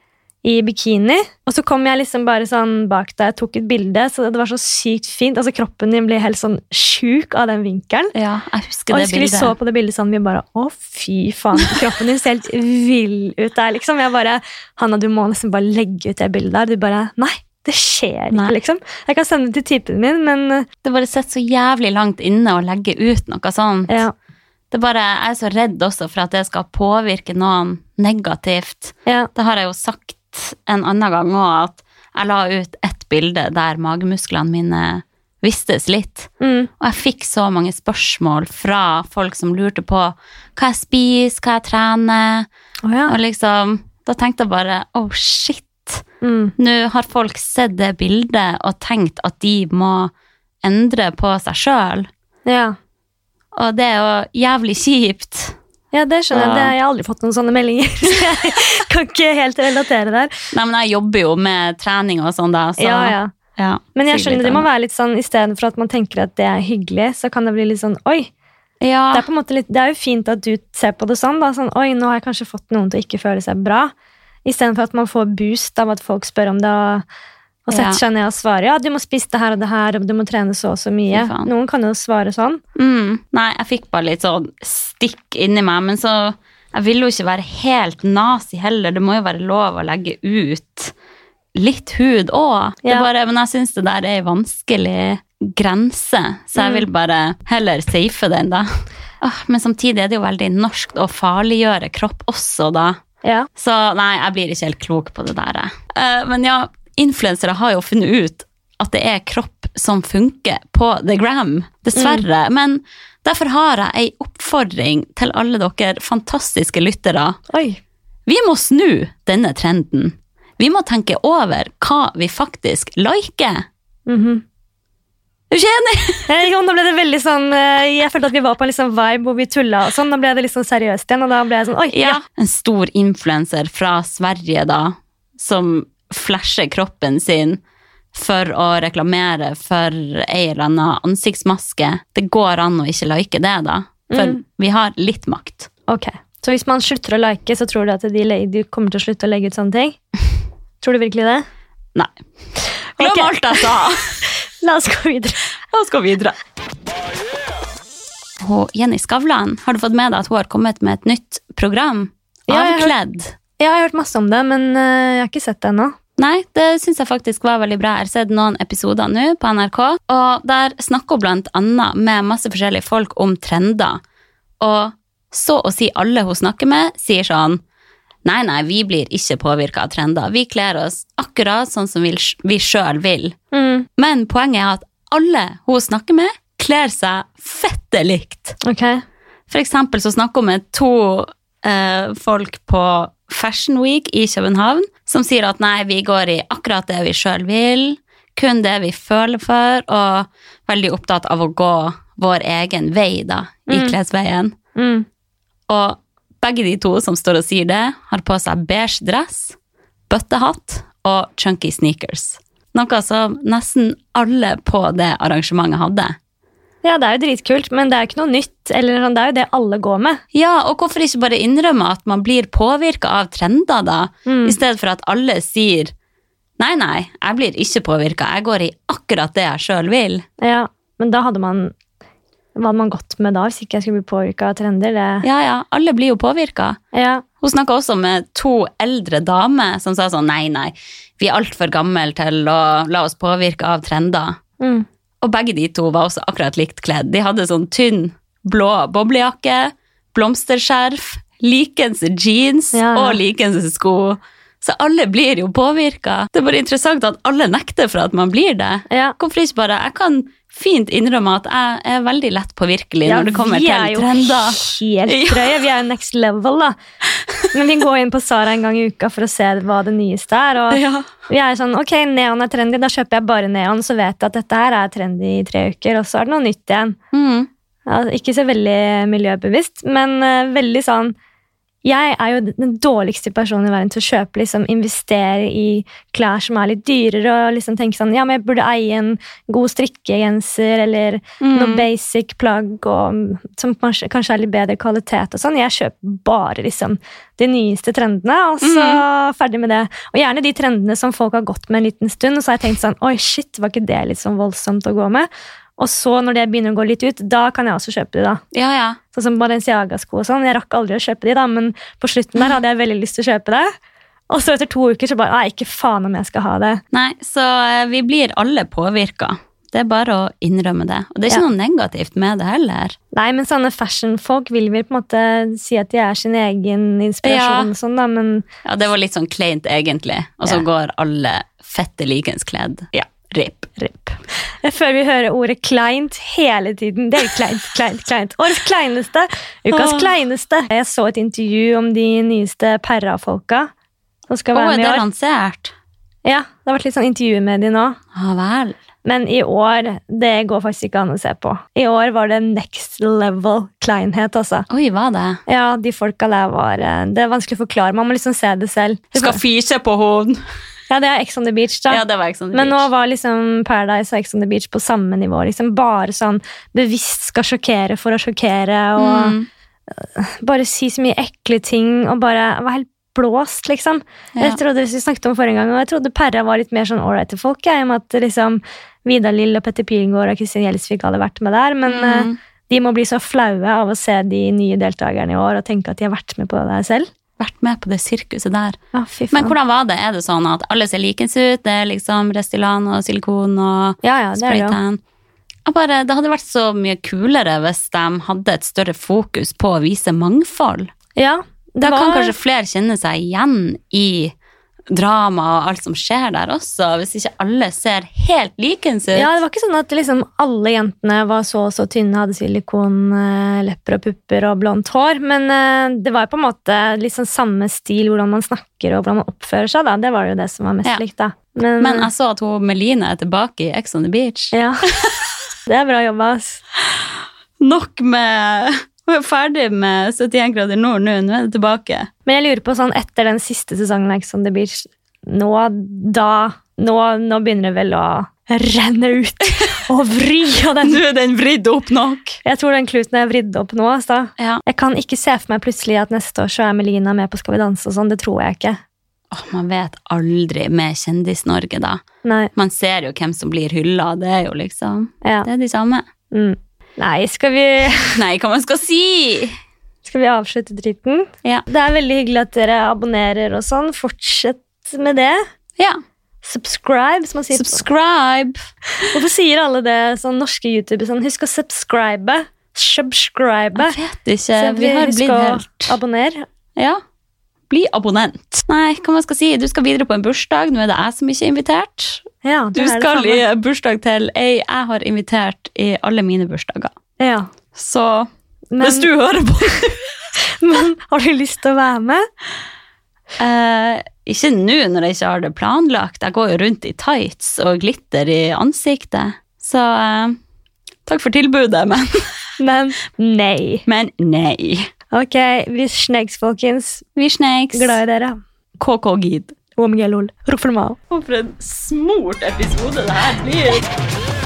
i bikini. Og så kom jeg liksom bare sånn bak deg, tok et bilde, så det var så sykt fint. Altså Kroppen din blir helt sånn sjuk av den vinkelen. Ja, jeg husker Og det jeg husker vi bildet. så på det bildet sånn, vi bare Å, fy faen, kroppen din ser helt vill ut der, liksom. Jeg bare Hanna, du må nesten bare legge ut det bildet der. Du bare Nei, det skjer ikke, liksom. Jeg kan sende det til typen min, men uh, Det bare sitter så jævlig langt inne å legge ut noe sånt. ja. Det bare, jeg er så redd også for at det skal påvirke noen negativt. ja. Det har jeg jo sagt en annen gang òg, at jeg la ut et bilde der magemusklene mine vistes litt. Mm. Og jeg fikk så mange spørsmål fra folk som lurte på hva jeg spiser, hva jeg trener. Oh, ja. Og liksom, da tenkte jeg bare oh shit. Mm. Nå har folk sett det bildet og tenkt at de må endre på seg sjøl. ja. Og det er jo jævlig kjipt. Ja, det skjønner jeg. Det har jeg aldri fått noen sånne meldinger, [laughs] så jeg kan ikke helt relatere der. Nei, men jeg jobber jo med trening og sånn, da. Så, Ja, ja. ja, Men jeg skjønner det må være litt sånn, istedenfor at man tenker at det er hyggelig, så kan det bli litt sånn oi. Ja, Det er på en måte litt, det er jo fint at du ser på det sånn. da, sånn, Oi, nå har jeg kanskje fått noen til å ikke føle seg bra. Istedenfor at man får boost av at folk spør om det. og, og setter seg ned og svarer ja, du må spise det her og det her, og du må trene så og så mye. Noen kan jo svare sånn. mm, nei, jeg fikk bare litt sånn stikk inni meg, men så Jeg vil jo ikke være helt nazi heller. Det må jo være lov å legge ut litt hud òg. Ja. Men jeg syns det der er ei vanskelig grense, så jeg Mm. vil bare heller safe den, da. Men samtidig er det jo veldig norsk å farliggjøre kropp også, da. Ja. Så nei, jeg blir ikke helt klok på det der. Eh, men ja, influensere har jo funnet ut at det er kropp som funker på The Gram, dessverre. Men derfor har jeg ei oppfordring til alle dere fantastiske lyttere. Oi. Vi må snu denne trenden. Vi må tenke over hva vi faktisk liker. Mhm. Er du ikke enig? Nå ble det veldig sånn eh, Jeg følte at vi var på en liksom vibe hvor vi tulla og sånn. Nå ble det litt sånn seriøst igjen, og da ble jeg sånn oi. Ja. En stor influenser fra Sverige, da, som flasher kroppen sin for å reklamere for ei eller annen ansiktsmaske. Det går an å ikke like det, da. For Mm. vi har litt makt. Ok. Så hvis man slutter å like, så tror du at de, de kommer til å slutte å legge ut sånne ting? [laughs] Tror du virkelig det? Nei. Glem okay. alt jeg sa! La oss gå videre. La oss gå videre. Hun, Jenny Skavlan, har du fått med deg at hun har kommet med et nytt program? Ja, jeg har hørt- Avkledd. Jeg har hørt masse om det, men eh, jeg har ikke sett det ennå. Nei, det syns jeg faktisk var veldig bra. Jeg har sett noen episoder nå på NRK, og der snakker hun blant annet med masse forskjellige folk om trender. Og så å si alle hun snakker med, sier sånn Nei, nei, vi blir ikke påvirka av trender. Vi kler oss akkurat sånn som vi, vi sjøl vil. Mm. Men poenget er at alle hun snakker med, kler seg fette likt. Okay. For eksempel så snakker hun med to eh, folk på Fashion Week i København som sier at nei, vi går i akkurat det vi sjøl vil, kun det vi føler for, og veldig opptatt av å gå vår egen vei da, i Mm. klesveien. Mm. Og begge de to som står og sier det, har på seg beige dress, bøttehatt og chunky sneakers. Noe som nesten alle på det arrangementet hadde. Ja, det er jo dritkult, men det er jo ikke noe nytt. Eller sånn, det er jo det alle går med. Ja, og hvorfor ikke bare innrømme at man blir påvirka av trender, da, Mm. i stedet for at alle sier nei, nei, jeg blir ikke påvirka, jeg går i akkurat det jeg sjøl vil. Ja, men da hadde man Hva hadde man gått med da, hvis ikke jeg skulle bli påvirka av trender? Det, Ja, ja, alle blir jo påvirka. ja. Hun snakka også med to eldre damer som sa sånn nei, nei, vi er altfor gamle til å la oss påvirke av trender. Mm. Og begge de to var også akkurat likt kledd. De hadde sånn tynn, blå boblejakke, blomsterskjerf, likens jeans Ja, ja. og likens sko. Så alle blir jo påvirka. Det er bare interessant at alle nekter for at man blir det. Ja. Hvorfor ikke bare Jeg kan fint innrømme at jeg er veldig lett påvirkelig Ja, når det kommer vi er jo helt [laughs] drøye. Vi er jo next level, da. Men vi går inn på Sara en gang i uka for å se hva det nyeste er. Og Ja. vi er sånn, ok, neon er trendy, da kjøper jeg bare neon, så vet jeg at dette her er trendy i tre uker, og så er det noe nytt igjen. Mm. Ja, ikke så veldig miljøbevisst, men uh, veldig sånn Jeg er jo den dårligste personen i verden til å kjøpe, liksom, investere i klær som er litt dyrere, og liksom tenke sånn Ja, men jeg burde eie en god strikkegenser, eller noe Mm. basic plagg og, som kanskje, kanskje er litt bedre kvalitet og sånn. Jeg kjøper bare liksom de nyeste trendene, og så ferdig med det. Og gjerne de trendene som folk har gått med en liten stund, og så har jeg tenkt sånn Oi, shit, var ikke det litt sånn voldsomt å gå med? Og så, når det begynner å gå litt ut, da kan jeg også kjøpe de, da. Ja, ja. Sånn som Balenciaga-sko og sånn. Jeg rakk aldri å kjøpe de, da, men på slutten der hadde jeg veldig lyst til å kjøpe det. Og så etter to uker så bare Nei, ikke faen om jeg skal ha det. Nei, så eh, vi blir alle påvirka. Det er bare å innrømme det. Og det er ikke Ja. noe negativt med det heller. Nei, men sånne fashion-folk vil vel på en måte si at de er sin egen inspirasjon, Ja. sånn da, men Ja, det var litt sånn kleint egentlig. Og så Ja. går alle fette likens kledd. Ja, rip. rip. Føler vi hører ordet kleint hele tiden. Det er kleint, kleint, kleint. Årets kleineste. Ukas Åh. kleineste. Jeg så et intervju om de nyeste Perra-folka som skal være er med i år. lansert? Ja, det har vært litt sånn intervju med de nå. Ah, vel. Men i år, det går faktisk ikke an å se på. I år var det next level kleinhet, altså. Oi, hva det? Ja, de folka der var eh, Det er vanskelig å forklare. Man må liksom se det selv. Skal fise på henne! Ja, det er Ex on the Beach, da. Ja, det var Ex on the Men nå var liksom Paradise og Ex on the Beach på samme nivå. Liksom bare sånn bevisst skal sjokkere for å sjokkere, og mm. bare si så mye ekle ting, og bare være helt blåst, liksom. ja. Jeg trodde, vi snakket om forrige gang, og jeg trodde Perra var litt mer sånn ålreite folk, jeg, i og med at liksom Vidar Lill og Petter Pilgaard og Kristin Gjelsvik hadde vært med der, men eh, Mm. de må bli så flaue av å se de nye deltakerne i år og tenke at de har vært med på det selv. Vært med på det sirkuset der. Faen. Men hvordan var det? Er det sånn at alle ser likens ut? Det er liksom Restylane og silikon og ja, ja, det er det spraytan? Bare, det hadde vært så mye kulere hvis de hadde et større fokus på å vise mangfold. Ja, det Da kan kanskje flere kjenne seg igjen i drama og alt som skjer der også, hvis ikke alle ser helt likens ut. Ja, det var ikke sånn at liksom alle jentene var så og så tynne, hadde silikonlepper og pupper og blondt hår, men eh, det var på en måte liksom samme stil, hvordan man snakker og hvordan man oppfører seg. da. Det var jo det som var mest Ja. likt. da. Men, Men jeg så at hun Melina er tilbake i Ex on the Beach. ja, [laughs] det er bra jobba. ass. Nok med Hun er ferdig med 71 grader nord nå, nå er det tilbake. Men jeg lurer på sånn etter den siste sesongen av Ex on the Beach, nå da Nå, nå begynner det vel å renne ut [laughs] og vri. Og den, Nå er den vridd opp nok. jeg tror den kluten er vridd opp nå. Altså. Ja. Jeg kan ikke se for meg plutselig at neste år så er Melina med på Skal vi danse og sånn. Det tror jeg ikke. Oh, man vet aldri med Kjendis-Norge, da. Nei. Man ser jo hvem som blir hylla. Det er jo liksom Ja. Det er de samme. Mm. Nei, skal vi, [laughs] Nei, hva man skal si? skal vi avslutte dritten? Ja. Det er veldig hyggelig at dere abonnerer og sånn. Fortsett med det. Ja. Subscribe, som man sier. Subscribe. Hvorfor sier alle det, sånn norske youtubere? Sånn, husk å subscribe. Subscribe. Jeg vet ikke. Så Vi har husk blitt helt abonnere. Ja. Bli abonnent. Nei, hva man skal si? Du skal videre på en bursdag. Nå er det jeg som ikke er invitert. Ja, Du skal i bursdag til ei jeg har invitert i alle mine bursdager. Ja. Så Men, hvis du hører på [laughs] men har du lyst til å være med? eh, Ikke nå når jeg ikke har det planlagt. Jeg går jo rundt i tights og glitter i ansiktet. Så eh, takk for tilbudet, men, [laughs] Men nei. men nei. Ok, vi snakes, folkens. Vi snakes. Glad i dere. KK Gid. OMG, lol. Ruff for meg. For en smurt episode det her blir.